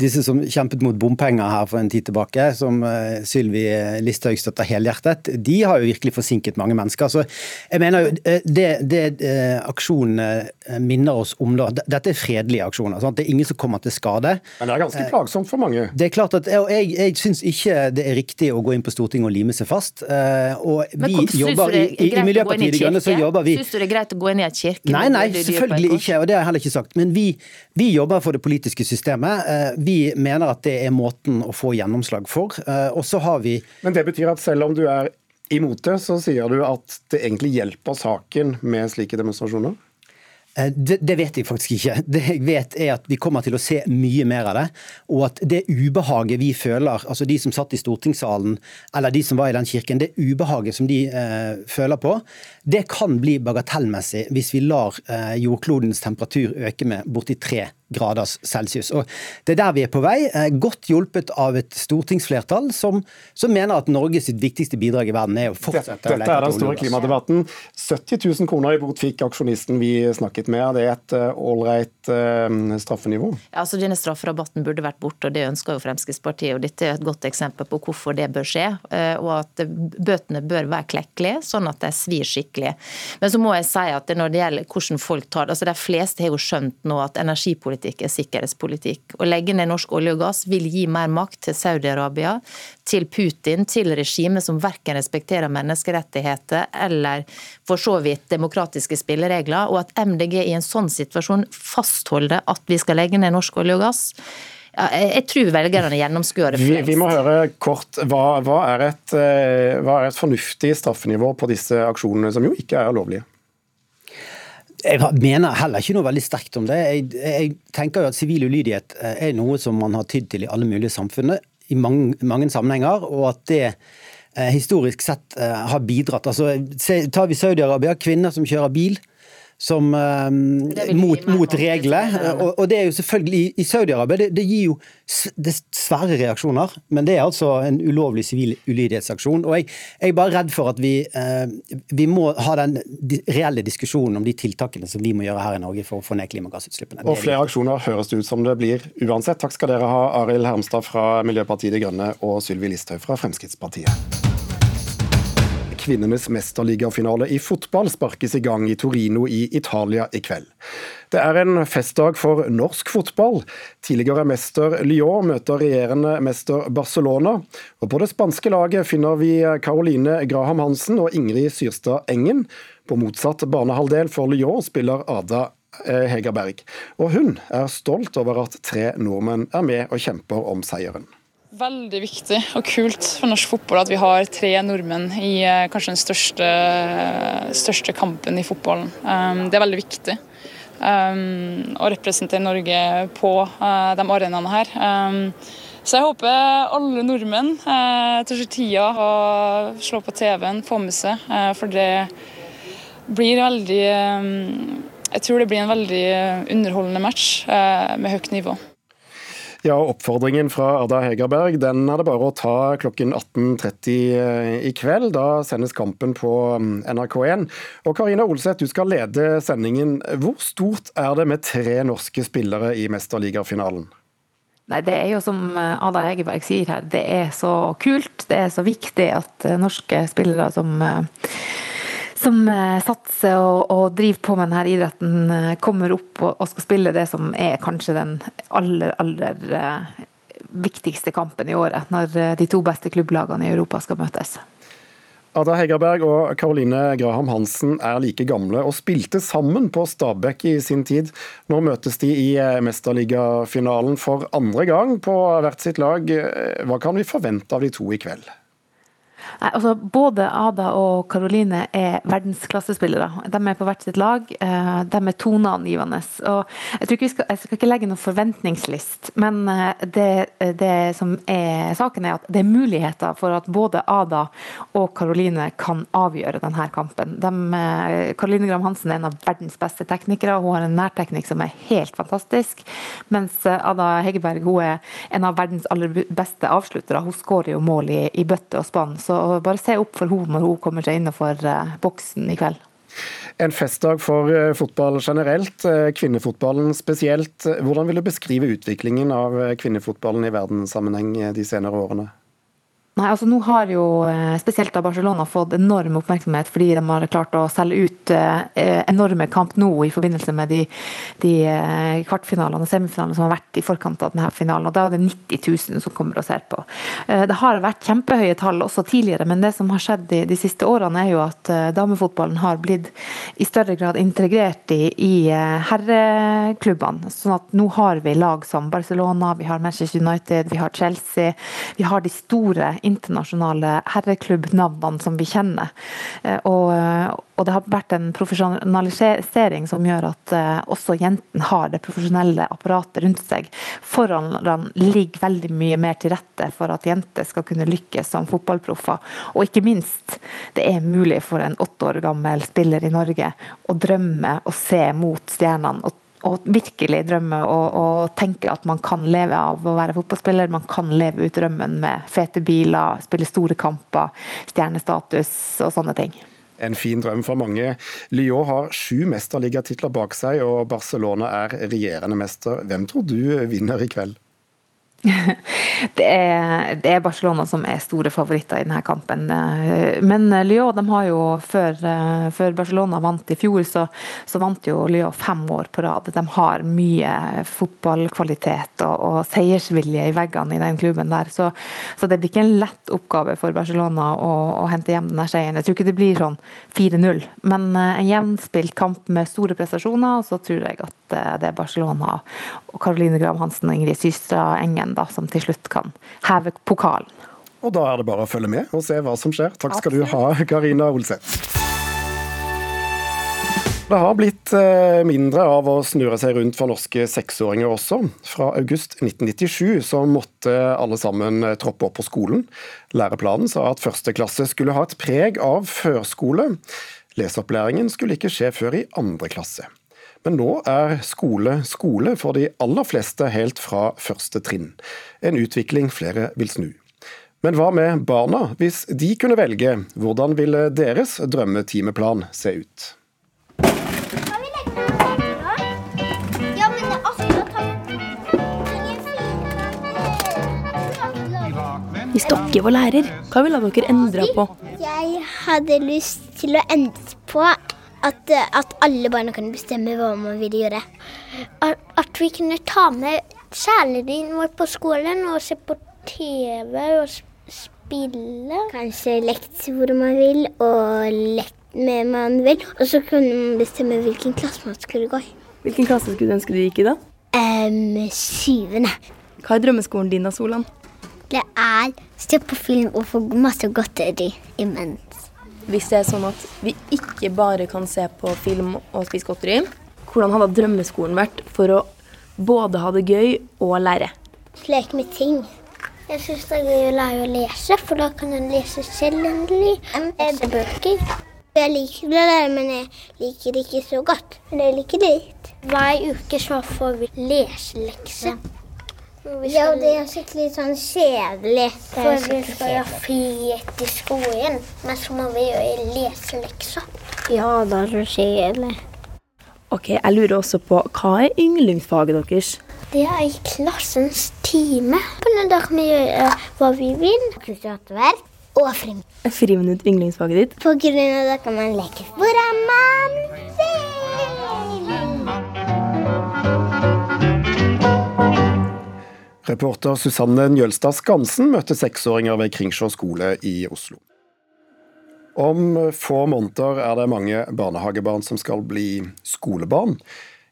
disse som kjempet mot bompenger her for en tid tilbake, som uh, Sylvi Listhaug støtter helhjertet, de har jo virkelig forsinket mange mennesker. Så jeg mener jo det, det uh, aksjonene minner oss om da, dette er fredelige aksjoner. Sant? Det er ingen som kommer til skade. Men det er ganske plagsomt for mange? Det er klart at, og Jeg, jeg syns ikke det er riktig å gå inn på Stortinget og lime seg fast. og vi kom, jobber i, i, i Miljøpartiet De Grønne så jobber vi Syns du det er greit å gå inn i et kirke? Nei, nei, selvfølgelig ikke, og det har jeg heller ikke sagt. Men vi, vi jobber for det politiske systemet. Eh, vi mener at det er måten å få gjennomslag for. Eh, og så har vi Men det betyr at selv om du er imot det, så sier du at det egentlig hjelper saken med slike demonstrasjoner? Eh, det, det, vet jeg faktisk ikke. Det jeg vet er at Vi kommer til å se mye mer av det. Og at det ubehaget vi føler, altså de som satt i stortingssalen eller de som var i den kirken, det ubehaget som de eh, føler på, det kan bli bagatellmessig hvis vi lar eh, jordklodens temperatur øke med borti tre graders celsius. Og Det er der vi er på vei, eh, godt hjulpet av et stortingsflertall som, som mener at Norges viktigste bidrag i verden er å fortsette Dette, å lete etter olje er den store klimadebatten. 70 000 kroner i bot fikk aksjonisten vi snakket med. Det er et ålreit uh, uh, straffenivå? Ja, altså Denne strafferabatten burde vært borte, og det ønsker jo Fremskrittspartiet. og Dette er et godt eksempel på hvorfor det bør skje. Og at Bøtene bør være klekkelige, sånn at de svir skikkelig. Men så må jeg si at når det gjelder hvordan folk tar det altså De fleste har jo skjønt nå at energipolitikk utenrikspolitikk er sikkerhetspolitikk. Å legge ned norsk olje og gass vil gi mer makt til Saudi-Arabia, til Putin, til regimet som verken respekterer menneskerettigheter eller for så vidt demokratiske spilleregler. Og at MDG i en sånn situasjon fastholder at vi skal legge ned norsk olje og gass, jeg tror velgerne gjennomskuer det vi, vi, må høre kort, hva, hva, er et, eh, hva, er et, fornuftig straffenivå på disse aksjonene, som jo ikke er lovlige? Jeg mener heller ikke noe veldig sterkt om det. Jeg, jeg tenker jo at Sivil ulydighet eh, er noe som man har tydd til i alle mulige samfunn, i mange, mange sammenhenger. og at det eh, historisk sett har bidratt. Altså, tar vi Saudi-Arabia, kvinner som kjører bil som uh, mot, mot regler. Og, og, det er jo selvfølgelig I Saudi-Arabia det, det, gir jo dessverre reaksjoner, men det er altså en ulovlig sivil ulydighetsaksjon. Og jeg, jeg, er bare redd for at vi, uh, vi må ha den reelle diskusjonen om de tiltakene som vi må gjøre her i Norge for å få ned klimagassutslippene. Og flere aksjoner høres det ut som det blir uansett. Takk skal dere ha, Arild Hermstad fra Miljøpartiet De Grønne og Sylvi Listhaug fra Fremskrittspartiet kvinnenes mesterligafinale i fotball sparkes i gang i Torino i Italia i kveld. Det er en festdag for norsk fotball. Tidligere mester Lyon møter regjerende mester Barcelona. Og på det spanske laget finner vi Caroline Graham Hansen og Ingrid Syrstad Engen. På motsatt banehalvdel for Lyon spiller Ada eh, Hegerberg. Og hun er stolt over at tre nordmenn er med og kjemper om seieren. Veldig viktig og kult for norsk fotball at vi har tre nordmenn i eh, kanskje den største, største kampen i fotballen. Um, det er veldig viktig um, å representere Norge på uh, de arenaene her. Um, så jeg håper alle nordmenn uh, tar seg tida og slår på TV-en, får med seg. For det blir veldig Jeg tror det blir en veldig underholdende match med høyt nivå. Ja, Oppfordringen fra Ada Hegerberg den er det bare å ta klokken 18.30 eh, i kveld. Da sendes kampen på mm, NRK1. Og Karina Olseth, du skal lede sendingen. Hvor stort er det med tre norske spillere i mesterligafinalen? Nei, Det er jo som eh, Ada Hegerberg sier her, det er så kult. Det er så viktig at eh, norske spillere som som eh, satser og, og, driver på med denne idretten, eh, kommer opp og, og, skal spille det som er kanskje den aller, aller eh, viktigste kampen i året, når de to beste klubblagene i Europa skal møtes. Ada Hegerberg og Karoline Graham Hansen er like gamle og spilte sammen på Stabæk i sin tid. Nå møtes de i mesterligafinalen for andre gang på hvert sitt lag. Hva kan vi forvente av de to i kveld? Nei, altså Både Ada og Karoline er verdensklassespillere. De er på hvert sitt lag. Eh, de er toneangivende. Og jeg, ikke skal, jeg skal ikke legge noen forventningslist, men eh, det, det, som er saken, er at det er muligheter for at både Ada og Karoline kan avgjøre denne kampen. De, Karoline eh, Gram Hansen er en av verdens beste teknikere. Hun har en nærteknikk som er helt fantastisk. Mens Ada Hegerberg hun er en av verdens aller beste avsluttere. Hun skårer jo mål i, i bøtte og spann. Så bare se opp for henne når hun kommer seg innenfor eh, boksen i kveld. En festdag for eh, fotball generelt, eh, kvinnefotballen spesielt. Hvordan vil du beskrive utviklingen av kvinnefotballen i verdenssammenheng de senere årene? Nei, altså nå har jo eh, spesielt da Barcelona fått enorm oppmerksomhet fordi de har klart å selge ut eh, enorme kamp nå i forbindelse med de, de eh, kvartfinalene og semifinalene som har vært i forkant av denne finalen. og Da er det 90 000 som kommer og ser på. Det har vært kjempehøye tall også tidligere, men det som har skjedd de, de siste årene, er jo at damefotballen har blitt i større grad integrert i, i herreklubbene. sånn at nå har vi lag som Barcelona, vi har Manchester United, vi har Chelsea. Vi har de store internasjonale herreklubbnavnene som vi kjenner. Eh, og, og, det har vært en profesjonalisering som gjør at uh, også jentene har det profesjonelle apparatet rundt seg. Forholdene ligger veldig mye mer til rette for at jenter skal kunne lykkes som fotballproffer. Og ikke minst, det er mulig for en åtte år gammel spiller i Norge å drømme og se mot stjernene. og og virkelig drømme og, og, tenke at man kan leve av å være fotballspiller. Man kan leve ut drømmen med fete biler, spille store kamper, stjernestatus og sånne ting. En fin drøm for mange. Lyon har sju mesterligatitler bak seg, og Barcelona er regjerende mester. Hvem tror du vinner i kveld? Det er, det er, Barcelona som er store favoritter i denne kampen. Men Lyon de har jo, før, før Barcelona vant i fjor, så, så, vant jo Lyon fem år på rad. De har mye fotballkvalitet og, og seiersvilje i veggene i den klubben der. Så, så, det blir ikke en lett oppgave for Barcelona å, å hente hjem denne seieren. Jeg tror ikke det blir sånn 4-0, men en jevnspilt kamp med store prestasjoner. Og så tror jeg at det er Barcelona og Caroline Graham Hansen og Ingrid Systra Engen da, som til slutt kan heve pokalen. Og da er det bare å følge med og se hva som skjer. Takk skal du ha, Karina Olseth. Det har blitt eh, mindre av å snurre seg rundt for norske seksåringer også. Fra august 1997 så måtte alle sammen eh, troppe opp på skolen. Læreplanen sa at første klasse skulle ha et preg av førskole. Leseopplæringen skulle ikke skje før i andre klasse. Men nå er skole skole for de aller fleste helt fra første trinn. En utvikling flere vil snu. Men hva med barna? Hvis de kunne velge, hvordan ville deres drømmetimeplan se ut? Hvis dere var lærer, hva ville dere endra på? Jeg hadde lyst til å endre på at, eh, at, alle barna kunne bestemme hva man ville gjøre. At, at vi kunne ta med kjæledyren vår på skolen og se på TV og spille. Kanskje lekt hvor man vil, og lekt med man vil. Og så kunne man bestemme hvilken klasse man skulle gå i. Hvilken klasse skulle du ønske du gikk i, da? Um, syvende. Hva er drømmeskolen din da, Solan? Det er se på film og få masse godteri imens hvis det er sånn at vi ikke bare kan se på film og spise godteri, hvordan hadde drømmeskolen vært for å både ha det gøy og lære? Leke med ting. Jeg syns det er gøy å lære å lese, for da kan en lese selv endelig. Lese bøker. Jeg liker det der, men jeg liker det ikke så godt. Men jeg liker det litt. Hver uke så får vi leselekse. Ja, og det er skikkelig sånn kjedelig. For vi skal ha fri etter skolen, men så må vi gjøre leselekser. Ja, det er så kjedelig. Ok, Jeg lurer også på, hva er yndlingsfaget deres? Det er i klassens time. Da kan vi gjøre hva vi vil. Kulturhåndverk og friminutt. Er friminutt yndlingsfaget ditt? På grunn av det kan man leke hvor er man vil. Reporter Susanne Njølstad Skansen møtte seksåringer ved Kringsjå skole i Oslo. Om få måneder er det mange barnehagebarn som skal bli skolebarn.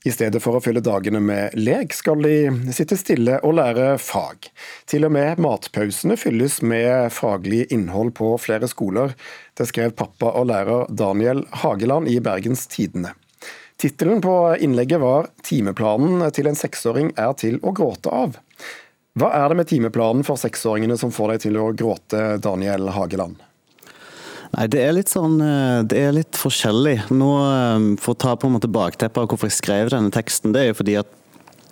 I stedet for å fylle dagene med lek, skal de sitte stille og lære fag. Til og med matpausene fylles med faglig innhold på flere skoler. Det skrev pappa og lærer Daniel Hageland i Bergens Tidende. Tittelen på innlegget var 'Timeplanen til en seksåring er til å gråte av'. Hva er det med timeplanen for seksåringene som får deg til å gråte, Daniel Hageland? Nei, Det er litt sånn, eh, det er litt forskjellig. Nå, eh, For å ta på en måte bakteppet av hvorfor jeg skrev denne teksten, det er jo fordi at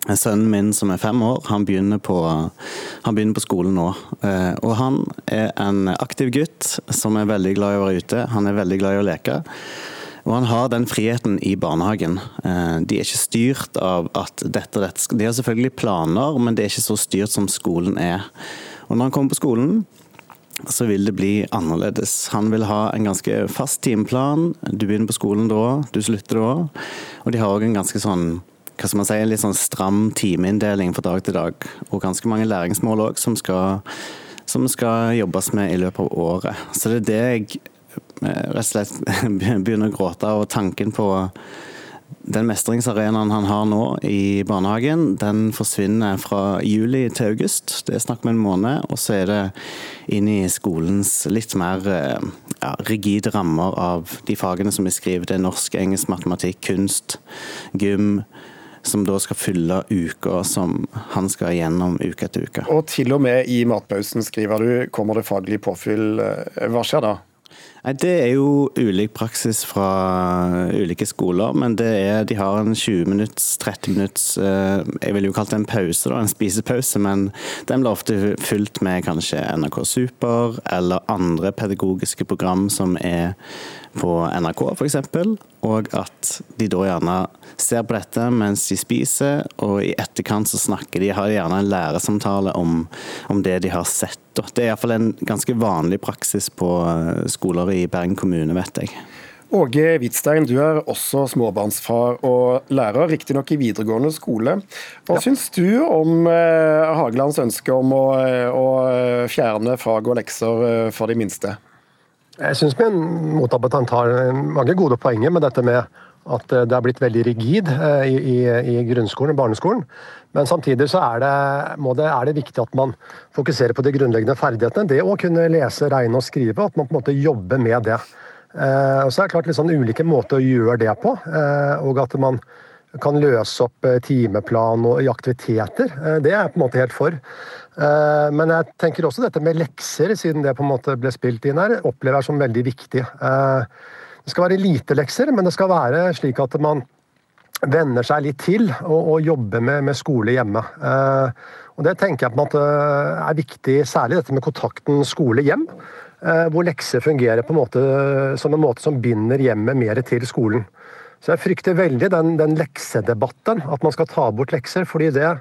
Sønnen min som er fem år, han begynner, på, han begynner på skolen nå. Eh, og han er en aktiv gutt som er veldig glad i å være ute. Han er veldig glad i å leke. Og han har den friheten i barnehagen. Eh, de er ikke styrt av at dette og dette De har selvfølgelig planer, men det er ikke så styrt som skolen er. Og når han kommer på skolen, så vil det bli annerledes. Han vil ha en ganske fast timeplan. Du begynner på skolen da, du slutter da. Og de har òg en ganske sånn hva skal man si, en litt sånn stram timeinndeling fra dag til dag. Og ganske mange læringsmål òg som, som skal jobbes med i løpet av året. Så det er det jeg rett og slett begynner å gråte av tanken på den mestringsarenaen han har nå i barnehagen, den forsvinner fra juli til august. Det er snakk om en måned. Og så er det inn i skolens litt mer eh, ja, rigide rammer av de fagene som vi skriver. Det er norsk, engelsk, matematikk, kunst, gym. Som da skal fylle uka som han skal gjennom uke etter uke. Og til og med i matpausen, skriver du, kommer det faglig påfyll. Eh, hva skjer da? Det er jo ulik praksis fra ulike skoler, men er, de har en 20 minutts, 30 minutts eh, Jeg ville jo kalt det en pause, da, en spisepause, men den blir ofte fylt med kanskje NRK Super eller andre pedagogiske program som er på NRK f.eks., og at de da gjerne ser på dette mens de spiser, og i etterkant så snakker de, har de gjerne en læresamtale om, om det de har sett. Det er iallfall en ganske vanlig praksis på eh, skoler i Bergen kommune, vet jeg. Åge Hvitstein, du er også småbarnsfar og lærer, riktignok i videregående skole. Hva ja. syns du om eh, Hagelands ønske om å, eh, å fjerne fag og lekser for de minste? Jeg syns min motdebattant har mange gode poenger med dette med at det har blitt veldig rigid eh, i, i, i grunnskolen og barneskolen. Men samtidig så er det, det, er det, viktig at man fokuserer på de grunnleggende ferdighetene. Det å kunne lese, regne og skrive, at man på en måte jobber med det. Eh, og så er det klart litt sånn ulike måter å gjøre det på. Eh, og at man kan løse opp eh, timeplan og i aktiviteter. Eh, det er jeg på en måte helt for. Eh, men jeg tenker også dette med lekser, siden det på en måte ble spilt inn her, opplever jeg som veldig viktig. Det skal være lite lekser, men det skal være slik at man venner seg litt til og, og jobber med, med, skole hjemme. Og Det tenker jeg på en måte er viktig, særlig dette med kontakten skole-hjem. Hvor lekser fungerer på en måte som en måte som binder hjemmet mer til skolen. Så jeg frykter veldig den, den leksedebatten, at man skal ta bort lekser. fordi det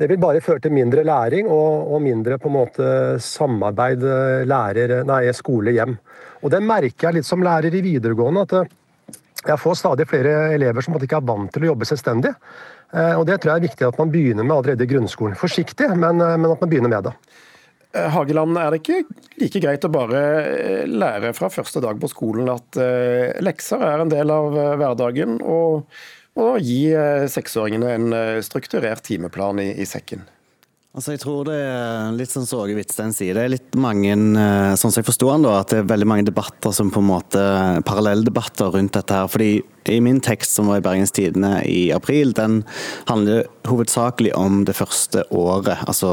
det vil bare føre til mindre læring og, og mindre på en måte samarbeid eh, lærer, nei, skole-hjem. Og Det merker jeg litt som lærer i videregående. at eh, jeg får stadig flere elever som ikke er vant til å jobbe selvstendig. Eh, og Det tror jeg er viktig at man begynner med allerede i grunnskolen. Forsiktig, men, men at man begynner med det. Hageland, er det ikke like greit å bare lære fra første dag på skolen at lekser er en del av hverdagen, og og gi eh, seksåringene en eh, strukturert timeplan i, i sekken. Altså jeg tror det er litt sånn som Åge Hvitstein sier, det er litt mange, eh, sånn som jeg forstår han da, at det er veldig mange debatter som på en måte, parallelldebatter rundt dette her. fordi i min tekst som var i Bergens Tidende i april, den handler hovedsakelig om det første året. Altså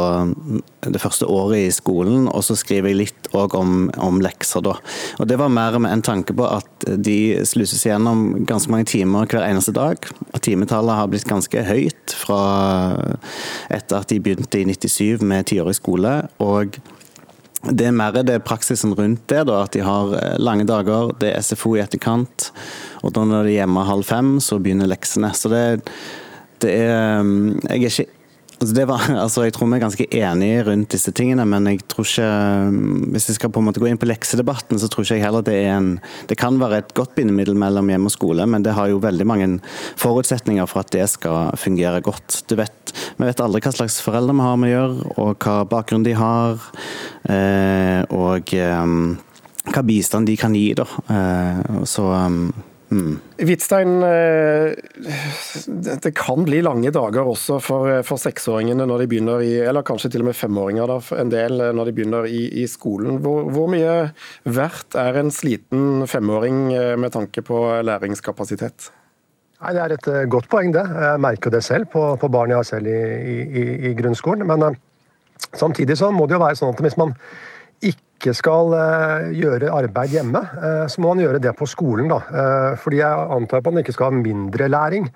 det første året i skolen, og så skriver jeg litt òg om, om, lekser, da. Og det var mer med en tanke på at de sluses gjennom ganske mange timer hver eneste dag. Og timetallet har blitt ganske høyt fra etter at de begynte i 97 med tiårig skole. og det er mer det praksisen rundt det, da, at de har eh, lange dager, det er SFO i etterkant. Og da når de er hjemme halv fem, så begynner leksene. Så det, det er mm, Jeg er ikke Altså var, altså jeg tror vi er ganske enige rundt disse tingene, men jeg tror ikke mm, Hvis jeg skal på en måte gå inn på leksedebatten, så tror ikke jeg heller det er en Det kan være et godt bindemiddel mellom hjem og skole, men det har jo veldig mange forutsetninger for at det skal fungere godt. Du vet, Vi vet aldri hva slags foreldre vi har med å gjøre, og hva bakgrunn de har. Eh, og eh, hva bistand de kan gi, da. Eh, så Hvitstein, eh, det kan bli lange dager også for, for, seksåringene når de begynner i, eller kanskje til og med femåringer da, en del eh, når de begynner i, i skolen. Hvor, hvor, mye verdt er en sliten femåring eh, med tanke på læringskapasitet? Nei, Det er et godt poeng, det. Jeg merker det selv på, på barn jeg har selv i, i, i grunnskolen. Men samtidig så må det jo være sånn at hvis man ikke skal eh, gjøre arbeid hjemme, eh, så må man gjøre det på skolen. Da. Eh, fordi jeg antar at man ikke skal ha mindre læring.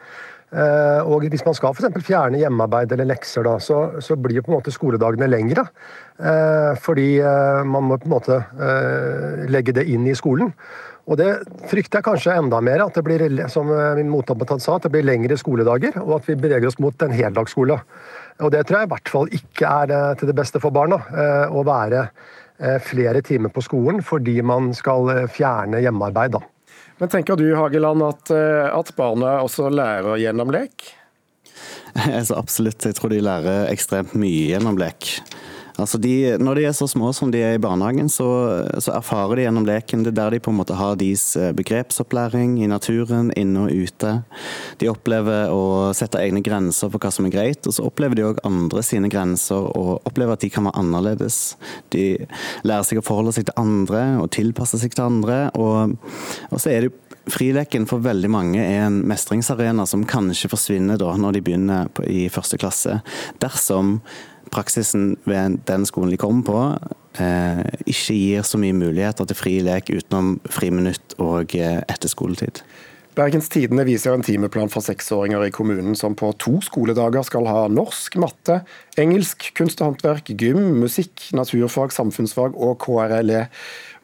Og Hvis man skal for fjerne hjemmearbeid eller lekser, da, så, så, blir på en måte skoledagene lengre. Fordi man må på en måte legge det inn i skolen. Og Det frykter jeg kanskje enda mer, at det blir som min motdebattant sa, at det blir lengre skoledager, og at vi beveger oss mot en heldagsskole. Og Det tror jeg i hvert fall ikke er til det beste for barna. Å være flere timer på skolen fordi man skal eh, fjerne hjemmearbeid. Da. Men tenker du Hageland, at, eh, at barna også lærer gjennom lek? Altså, absolutt, jeg tror de lærer ekstremt mye gjennom lek. Altså de, når de er så små som de er i barnehagen, så, så, erfarer de gjennom leken. Det er der de på en måte har deres eh, begrepsopplæring i naturen, inne og ute. De opplever å sette egne grenser for hva som er greit, og så opplever de òg andre sine grenser og opplever at de kan være annerledes. De lærer seg å forholde seg til andre og tilpasse seg til andre. Og, og så er det Frileken for veldig mange er en mestringsarena som kanskje forsvinner da når de begynner i første klasse. Dersom praksisen ved den skolen de kommer på, ikke gir så mye muligheter til fri lek utenom friminutt og etter skoletid. Bergens Tidende viser en timeplan for seksåringer i kommunen som på to skoledager skal ha norsk, matte, engelsk, kunst og håndverk, gym, musikk, naturfag, samfunnsfag og KRLE.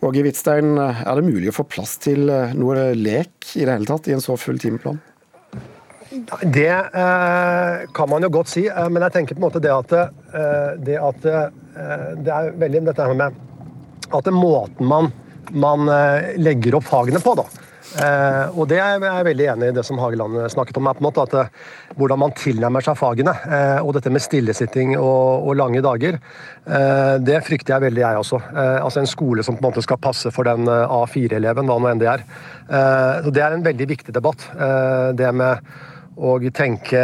Åge Hvitstein, er det mulig å få plass til noe lek i det hele tatt i en så full timeplan? Det eh, kan man jo godt si, eh, men jeg tenker på en måte det at, eh, det, at eh, det er veldig dette her med at det er måten man, man eh, legger opp fagene på, da. Eh, og det er jeg veldig enig i det som Hageland snakket om. på en måte at Hvordan man tilnærmer seg fagene. og dette med stillesitting og, og lange dager. det frykter jeg veldig, jeg også. altså En skole som på en måte skal passe for den A4-eleven, hva nå enn det er. så Det er en veldig viktig debatt. det med og tenke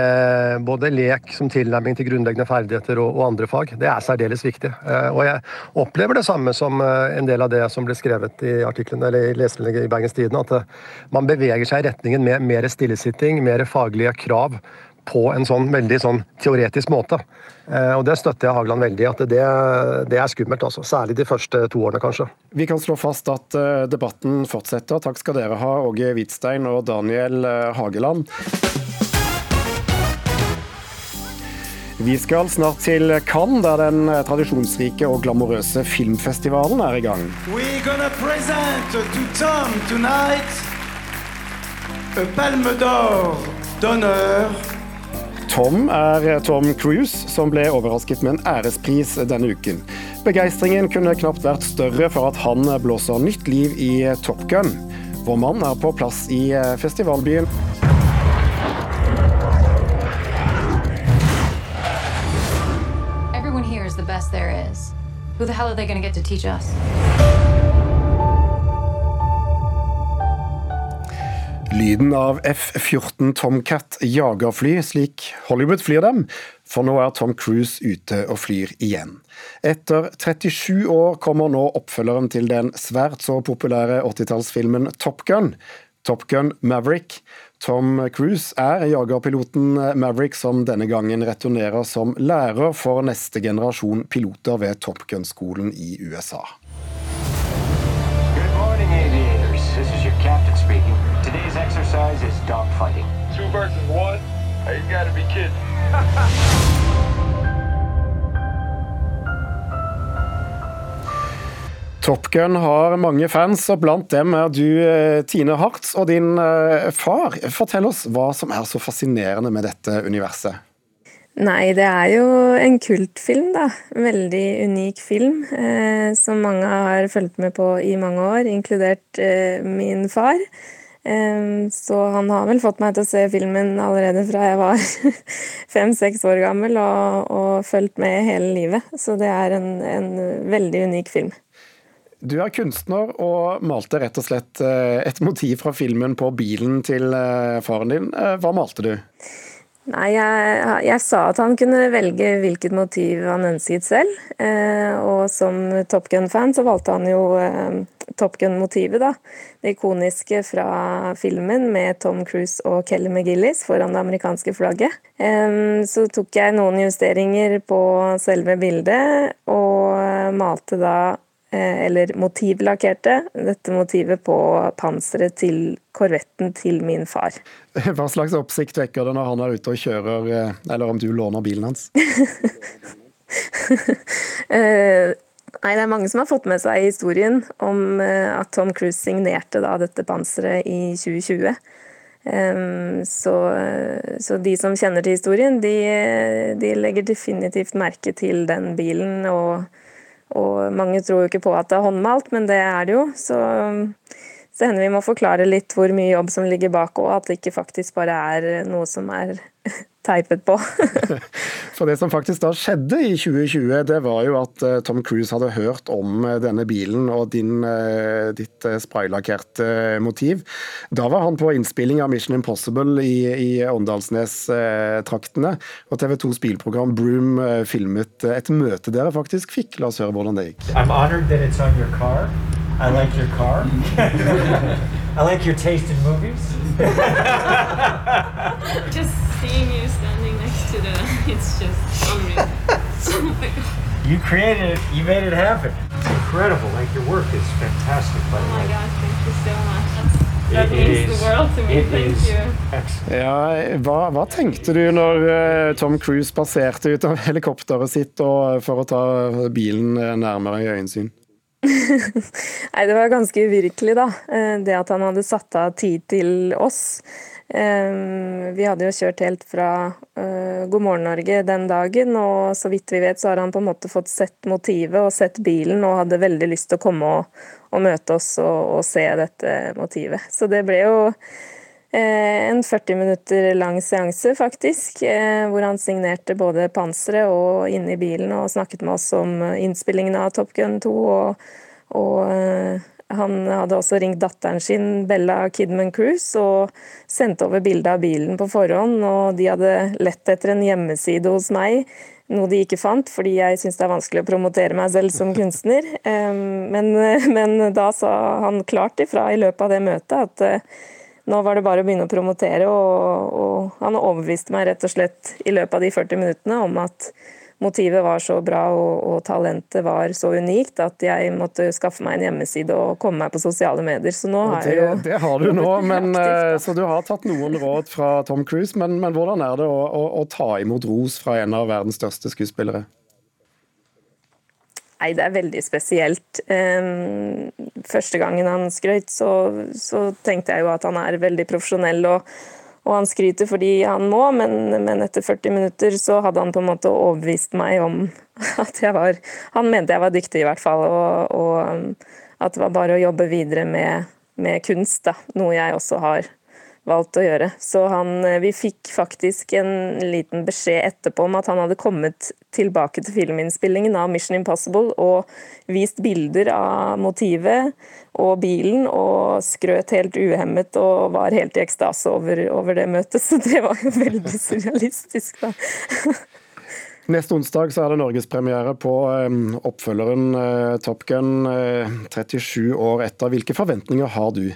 både lek som tilnærming til grunnleggende ferdigheter og, og, andre fag. Det er særdeles viktig. Eh, og jeg opplever det samme som eh, en del av det som ble skrevet i artiklene, eller i leserinnlegget i Bergens Tidende, at eh, man beveger seg i retningen med mer stillesitting, mer faglige krav på en sånn veldig sånn teoretisk måte. Og Det støtter jeg Hageland veldig at det, det er skummelt. altså. Særlig de første to årene, kanskje. Vi kan slå fast at debatten fortsetter. Takk skal dere ha, Åge Hvitstein og Daniel Hageland. Vi skal snart til Cannes, der den tradisjonsrike og glamorøse filmfestivalen er i gang. We're gonna present to tonight a Palme d'Or d'honneur. Tom er Tom Cruise, som ble overrasket med en ærespris denne uken. Begeistringen kunne knapt vært større for at han blåser nytt liv i Top Gun. Vår mann er på plass i festivalbyen. Best there is. Who the hell are they going to get to teach us? Lyden av F-14 Tomcat jagerfly, slik Hollywood flyr dem, for nå er Tom Cruise ute og flyr igjen. Etter 37 år kommer nå oppfølgeren til den svært så populære 80-tallsfilmen Top Gun, Top Gun Maverick, Tom Cruise er jagerpiloten Maverick som denne gangen returnerer som lærer for neste generasjon piloter ved Top Gun-skolen i USA. Good morning, aviators. This is your captain speaking. Today's exercise is dogfighting. Two versus one? You gotta be kidding. Top Gun har mange fans, og blant dem er du, eh, Tine Hartz og din eh, far. Fortell oss hva som er så fascinerende med dette universet. Nei, det er jo en kultfilm, da. Veldig unik film eh, som mange har fulgt med på i mange år, inkludert eh, min far. Eh, så han har vel fått meg til å se filmen allerede fra jeg var fem-seks år gammel, og, og fulgt med hele livet. Så det er en, en veldig unik film. Du er kunstner og malte rett og slett eh, et motiv fra filmen på bilen til eh, faren din. Eh, hva malte du? Nei, jeg, jeg, sa at han kunne velge hvilket motiv han ønsket selv. og som Top Gun-fan så valgte han jo Top Gun-motivet, da. Det ikoniske fra filmen med Tom Cruise og Kelly McGillis foran det amerikanske flagget. så tok jeg noen justeringer på selve bildet, og malte da eller motivlakkerte dette motivet på panseret til korvetten til min far. Hva slags oppsikt vekker det når han er ute og kjører, eh, eller om du låner bilen hans? Eh, nei, det er mange som har fått med seg historien om at Tom Cruise signerte da dette panseret i 2020. Så, så, de som kjenner til historien, de, de legger definitivt merke til den bilen og og mange tror jo ikke på at det er håndmalt, men det er det jo. Så, så hender vi må forklare litt hvor mye jobb som ligger bak, og at det ikke faktisk bare er noe som er teipet på. For det som faktisk da skjedde i 2020, det var jo at eh, Tom Cruise hadde hørt om eh, denne bilen og din, eh, ditt spraylakkerte motiv. Da var han på innspilling av Mission Impossible i, i Åndalsnes-traktene. Og TV 2s bilprogram Broom filmet et møte dere faktisk fikk. La oss høre hvordan det gikk. I'm honored that it's on your car. I like your car. I like your taste in movies. just seeing you it's just unreal. You created it. You made it happen. It's incredible. Like your work is fantastic. By the Oh my way. gosh, thank you so much. That means the world to me. Thank you. Ja, hva, hva tenkte du når eh, Tom Cruise passerte ut av helikopteret sitt og, for å ta bilen eh, nærmere i øyensyn? Nei, det var ganske uvirkelig, da. Eh, Det at han hadde satt av tid til oss. Eh, Vi hadde jo kjørt helt fra eh, God morgen Norge den dagen, og så vidt vi vet så har han på en måte fått sett motivet og sett bilen, og hadde veldig lyst til å komme og, og møte oss og, og se dette motivet. Så det ble jo eh, en 40 minutter lang seanse, faktisk, eh, hvor han signerte både panseret og inne i bilen og snakket med oss om innspillingen av Top Gun 2. og, og han hadde også ringt datteren sin, Bella Kidman Cruise, og sendt over bilde av bilen på forhånd. Og de hadde lett etter en hjemmeside hos meg, noe de ikke fant, fordi jeg syns det er vanskelig å promotere meg selv som kunstner. Men, men da sa han klart ifra i løpet av det møtet at eh, nå var det bare å begynne å promotere, og, og han overbeviste meg rett og slett i løpet av de 40 minuttene om at motivet var så bra og, og talentet var så unikt at jeg måtte skaffe meg en hjemmeside og komme meg på sosiale medier. Så nå Og har det, jeg jo det har du nå, men, aktivt, så du har tatt noen råd fra Tom Cruise. Men, men hvordan er det å, å, å ta imot ros fra en av verdens største skuespillere? Nei, det er veldig spesielt. Første gangen han skrøt, så, så tenkte jeg jo at han er veldig profesjonell, og, og han skryter fordi han må, men, men etter 40 minutter så hadde han på en måte overbevist meg om at jeg var Han mente jeg var dyktig, i hvert fall, og, og um, at det var bare å jobbe videre med, med kunst, da. Noe jeg også har valgt å gjøre. Så han, eh, vi fikk faktisk en liten beskjed etterpå om at han hadde kommet tilbake til filminnspillingen av Mission Impossible og vist bilder av motivet og bilen, og skrøt helt uhemmet og var helt i ekstase over, over det møtet. Så det var jo veldig surrealistisk, da. Neste onsdag så er det norgespremiere på eh, oppfølgeren eh, Top Gun, eh, 37 år etter. Hvilke forventninger har du?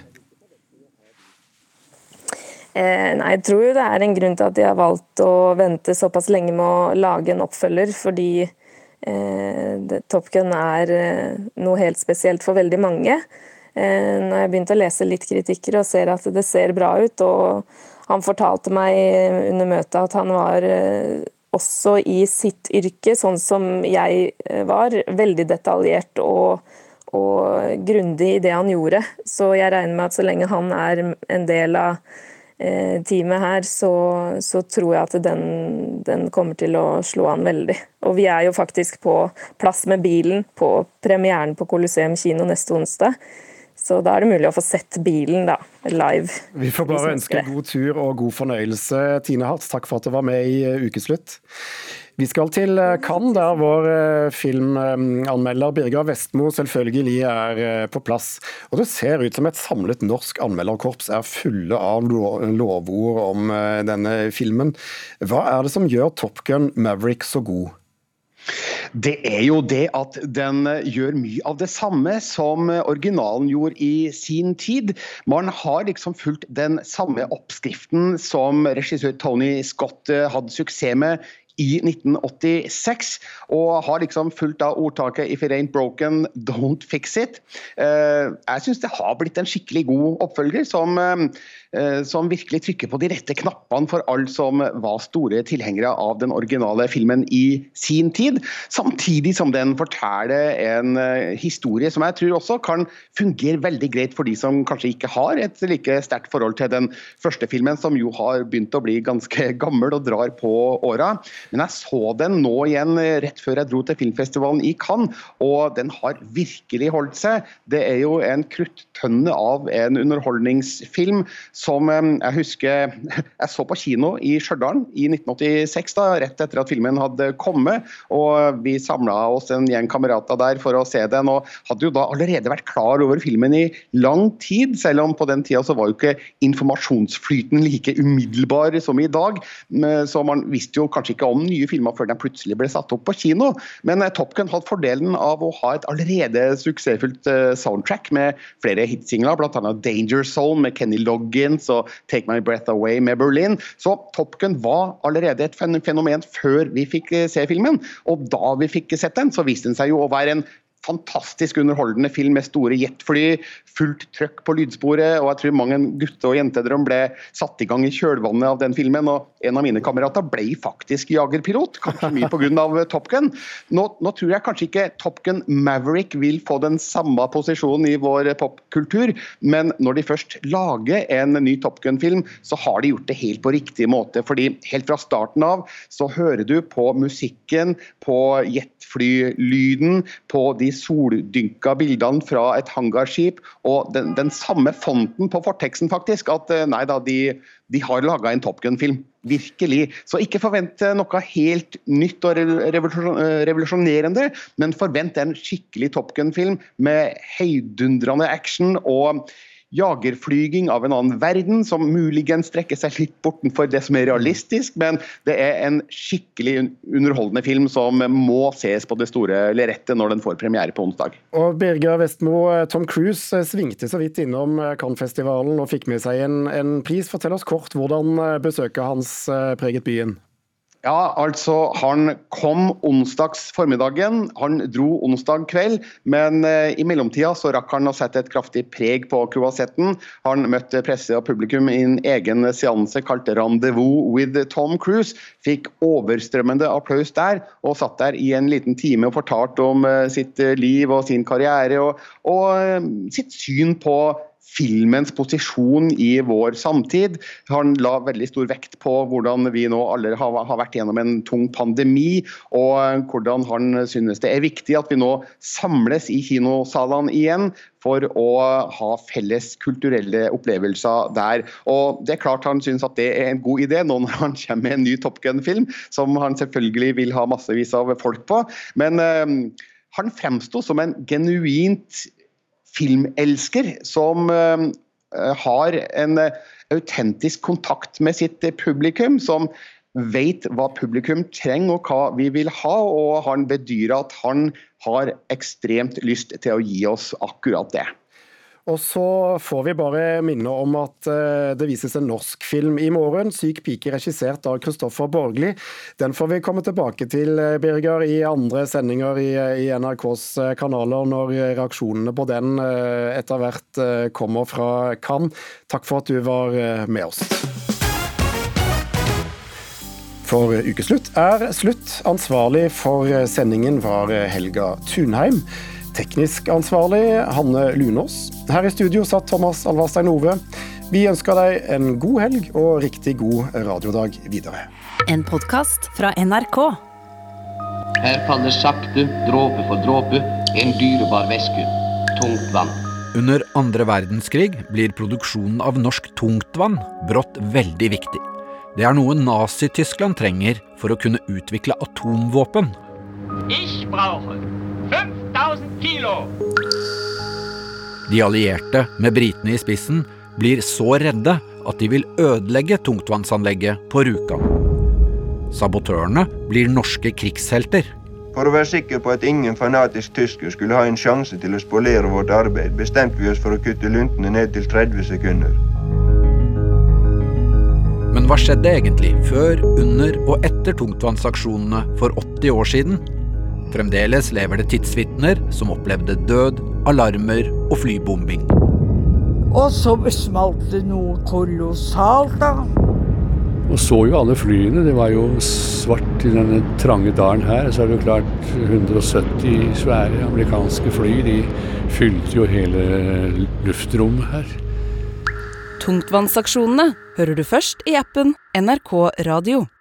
Eh, nei, jeg tror jo det er en grunn til at de har valgt å vente såpass lenge med å lage en oppfølger, fordi eh, Top Gun er eh, noe helt spesielt for veldig mange. Når jeg begynte å lese litt kritikker og ser at det ser bra ut, og han fortalte meg under møtet at han var også i sitt yrke, sånn som jeg var, veldig detaljert og, og grundig i det han gjorde. Så jeg regner med at så lenge han er en del av teamet her, så, så tror jeg at den, den kommer til å slå an veldig. Og vi er jo faktisk på plass med bilen på premieren på Colosseum kino neste onsdag. Så da er det mulig å få sett bilen da, live. Vi får bare ønske god tur og god fornøyelse. Tine Hartz, takk for at du var med i eh, Ukeslutt. Vi skal til eh, Cannes, der vår eh, filmanmelder Birger Vestmo selvfølgelig er eh, på plass. Og det ser ut som et samlet norsk anmelderkorps er fulle av lovord om denne filmen. Hva er det som gjør Top Gun Maverick så god? Det er jo det at den gjør mye av det samme som originalen gjorde i sin tid. Man har liksom fulgt den samme oppskriften som regissør Tony Scott hadde suksess med i 1986, og har liksom fulgt av ordtaket 'if it ain't broken, don't fix it'. Eh, Jeg syns det har blitt en skikkelig god oppfølger, som, eh, som virkelig trykker på de rette knappene for alle som var store tilhengere av den originale filmen i sin tid. Samtidig som den forteller en eh, historie som jeg tror også kan fungere veldig greit for de som kanskje ikke har et like sterkt forhold til den første filmen, som jo har begynt å bli ganske gammel og drar på åra. Men jeg så den nå igjen eh, rett før jeg dro til filmfestivalen i Cannes, og den har virkelig holdt seg. Det er jo en kruttønne av en underholdningsfilm som eh, jeg husker jeg så på kino i Stjørdal i 1986, da, rett etter at filmen hadde kommet. og Vi samla oss en gjeng kamerater der for å se den, og hadde jo da allerede vært klar over filmen i lang tid, selv om på den tida så var jo ikke informasjonsflyten like umiddelbar som i dag. Så man visste jo kanskje ikke om nye filmer før den plutselig ble satt opp på kino. Men Top Gun hadde fordelen av å ha et allerede suksessfullt soundtrack med flere hitsingler, bl.a. Danger Zone med Kenny Loggins og Take My Breath Away med Berlin. Så Top Gun var allerede et fenomen før vi fikk se filmen. Og da vi fikk sett den, så viste den seg jo å være en fantastisk underholdende film med store jetfly, fullt trøkk på lydsporet. og Jeg tror mange gutter og jenter ble satt i gang i kjølvannet av den filmen. og En av mine kamerater ble faktisk jagerpilot, kanskje mye pga. Top Gun. Nå, nå tror jeg kanskje ikke Top Gun Maverick vil få den samme posisjonen i vår popkultur, men når de først lager en ny Top Gun-film, så har de gjort det helt på riktig måte. fordi helt fra starten av så hører du på musikken, på jetflylyden, på de soldynka bildene fra et hangarskip og den, den samme fonten på forteksten, faktisk. At eh, nei da, de, de har laga en Top Gun-film. Virkelig. Så ikke forvent noe helt nytt og revolusjonerende, men forvent en skikkelig Top Gun-film med heidundrende action og jagerflyging av en annen verden, som muligens strekker seg litt bortenfor det som er realistisk, men det er en skikkelig underholdende film som må ses på det store lerretet når den får premiere på onsdag. Og Birger Vestmo, Tom Cruise eh, svingte så vidt innom eh, Cannes-festivalen og fikk med seg en, en pris. Fortell oss kort hvordan eh, besøket hans preget byen? Ja, altså Han kom onsdags formiddagen, han dro onsdag kveld. Men eh, i mellomtida så rakk han å sette et kraftig preg på kroasetten. Han møtte presse og publikum i en egen seanse kalt 'Rendezvous with Tom Cruise'. Fikk overstrømmende applaus der, og satt der i en liten time og fortalte om eh, sitt liv og sin karriere og, og eh, sitt syn på filmens posisjon i vår samtid. Han la veldig stor vekt på hvordan vi nå alle har, vært gjennom en tung pandemi, og hvordan han synes det er viktig at vi nå samles i kinosalene igjen for å ha felles kulturelle opplevelser der. Og det er klart Han synes at det er en god idé nå når han kommer med en ny Top Gun-film, som han selvfølgelig vil ha massevis av folk på. Men øh, han fremsto som en genuint filmelsker som eh, har en eh, autentisk kontakt med sitt publikum. som vet hva publikum trenger og hva vi vil ha, og han bedyrer at han har ekstremt lyst til å gi oss akkurat det. Og så får vi bare minne om at eh, det vises en norsk film i morgen. 'Syk pike', regissert av Kristoffer Borgli. Den får vi komme tilbake til, eh, Birger, i andre sendinger i, i NRKs eh, kanaler når reaksjonene på den etter hvert kommer fra Cannes. Takk for at du var med oss. For ukeslutt er slutt. Ansvarlig for sendingen var Helga Tunheim. Teknisk ansvarlig Hanne Lunås. Her i studio satt Thomas Alvarstein Ove. Vi ønsker deg en god helg og riktig god radiodag videre. En podkast fra NRK. Her faller sakte, dråpe for dråpe, en dyrebar væske. Tungt vann. Under andre verdenskrig blir produksjonen av norsk tungtvann brått veldig viktig. Det er noe Nazi-Tyskland trenger for å kunne utvikle atomvåpen. Ich brauche 5000 kilo! De allierte, med britene i spissen, blir så redde at de vil ødelegge tungtvannsanlegget på Rjukan. Sabotørene blir norske krigshelter. For å være sikker på at ingen fanatisk tysker skulle ha en sjanse til å spolere vårt arbeid, bestemte vi oss for å kutte luntene ned til 30 sekunder. Men hva skjedde egentlig før, under og etter tungtvannsaksjonene for 80 år siden? Fremdeles lever det tidsvitner som opplevde død, alarmer og flybombing. Og så smalt det noe kolossalt, da. Og så jo alle flyene. Det var jo svart i denne trange dalen her. Så er det jo klart 170 svære amerikanske fly. De fylte jo hele luftrommet her. Tungtvannsaksjonene hører du først i appen NRK Radio.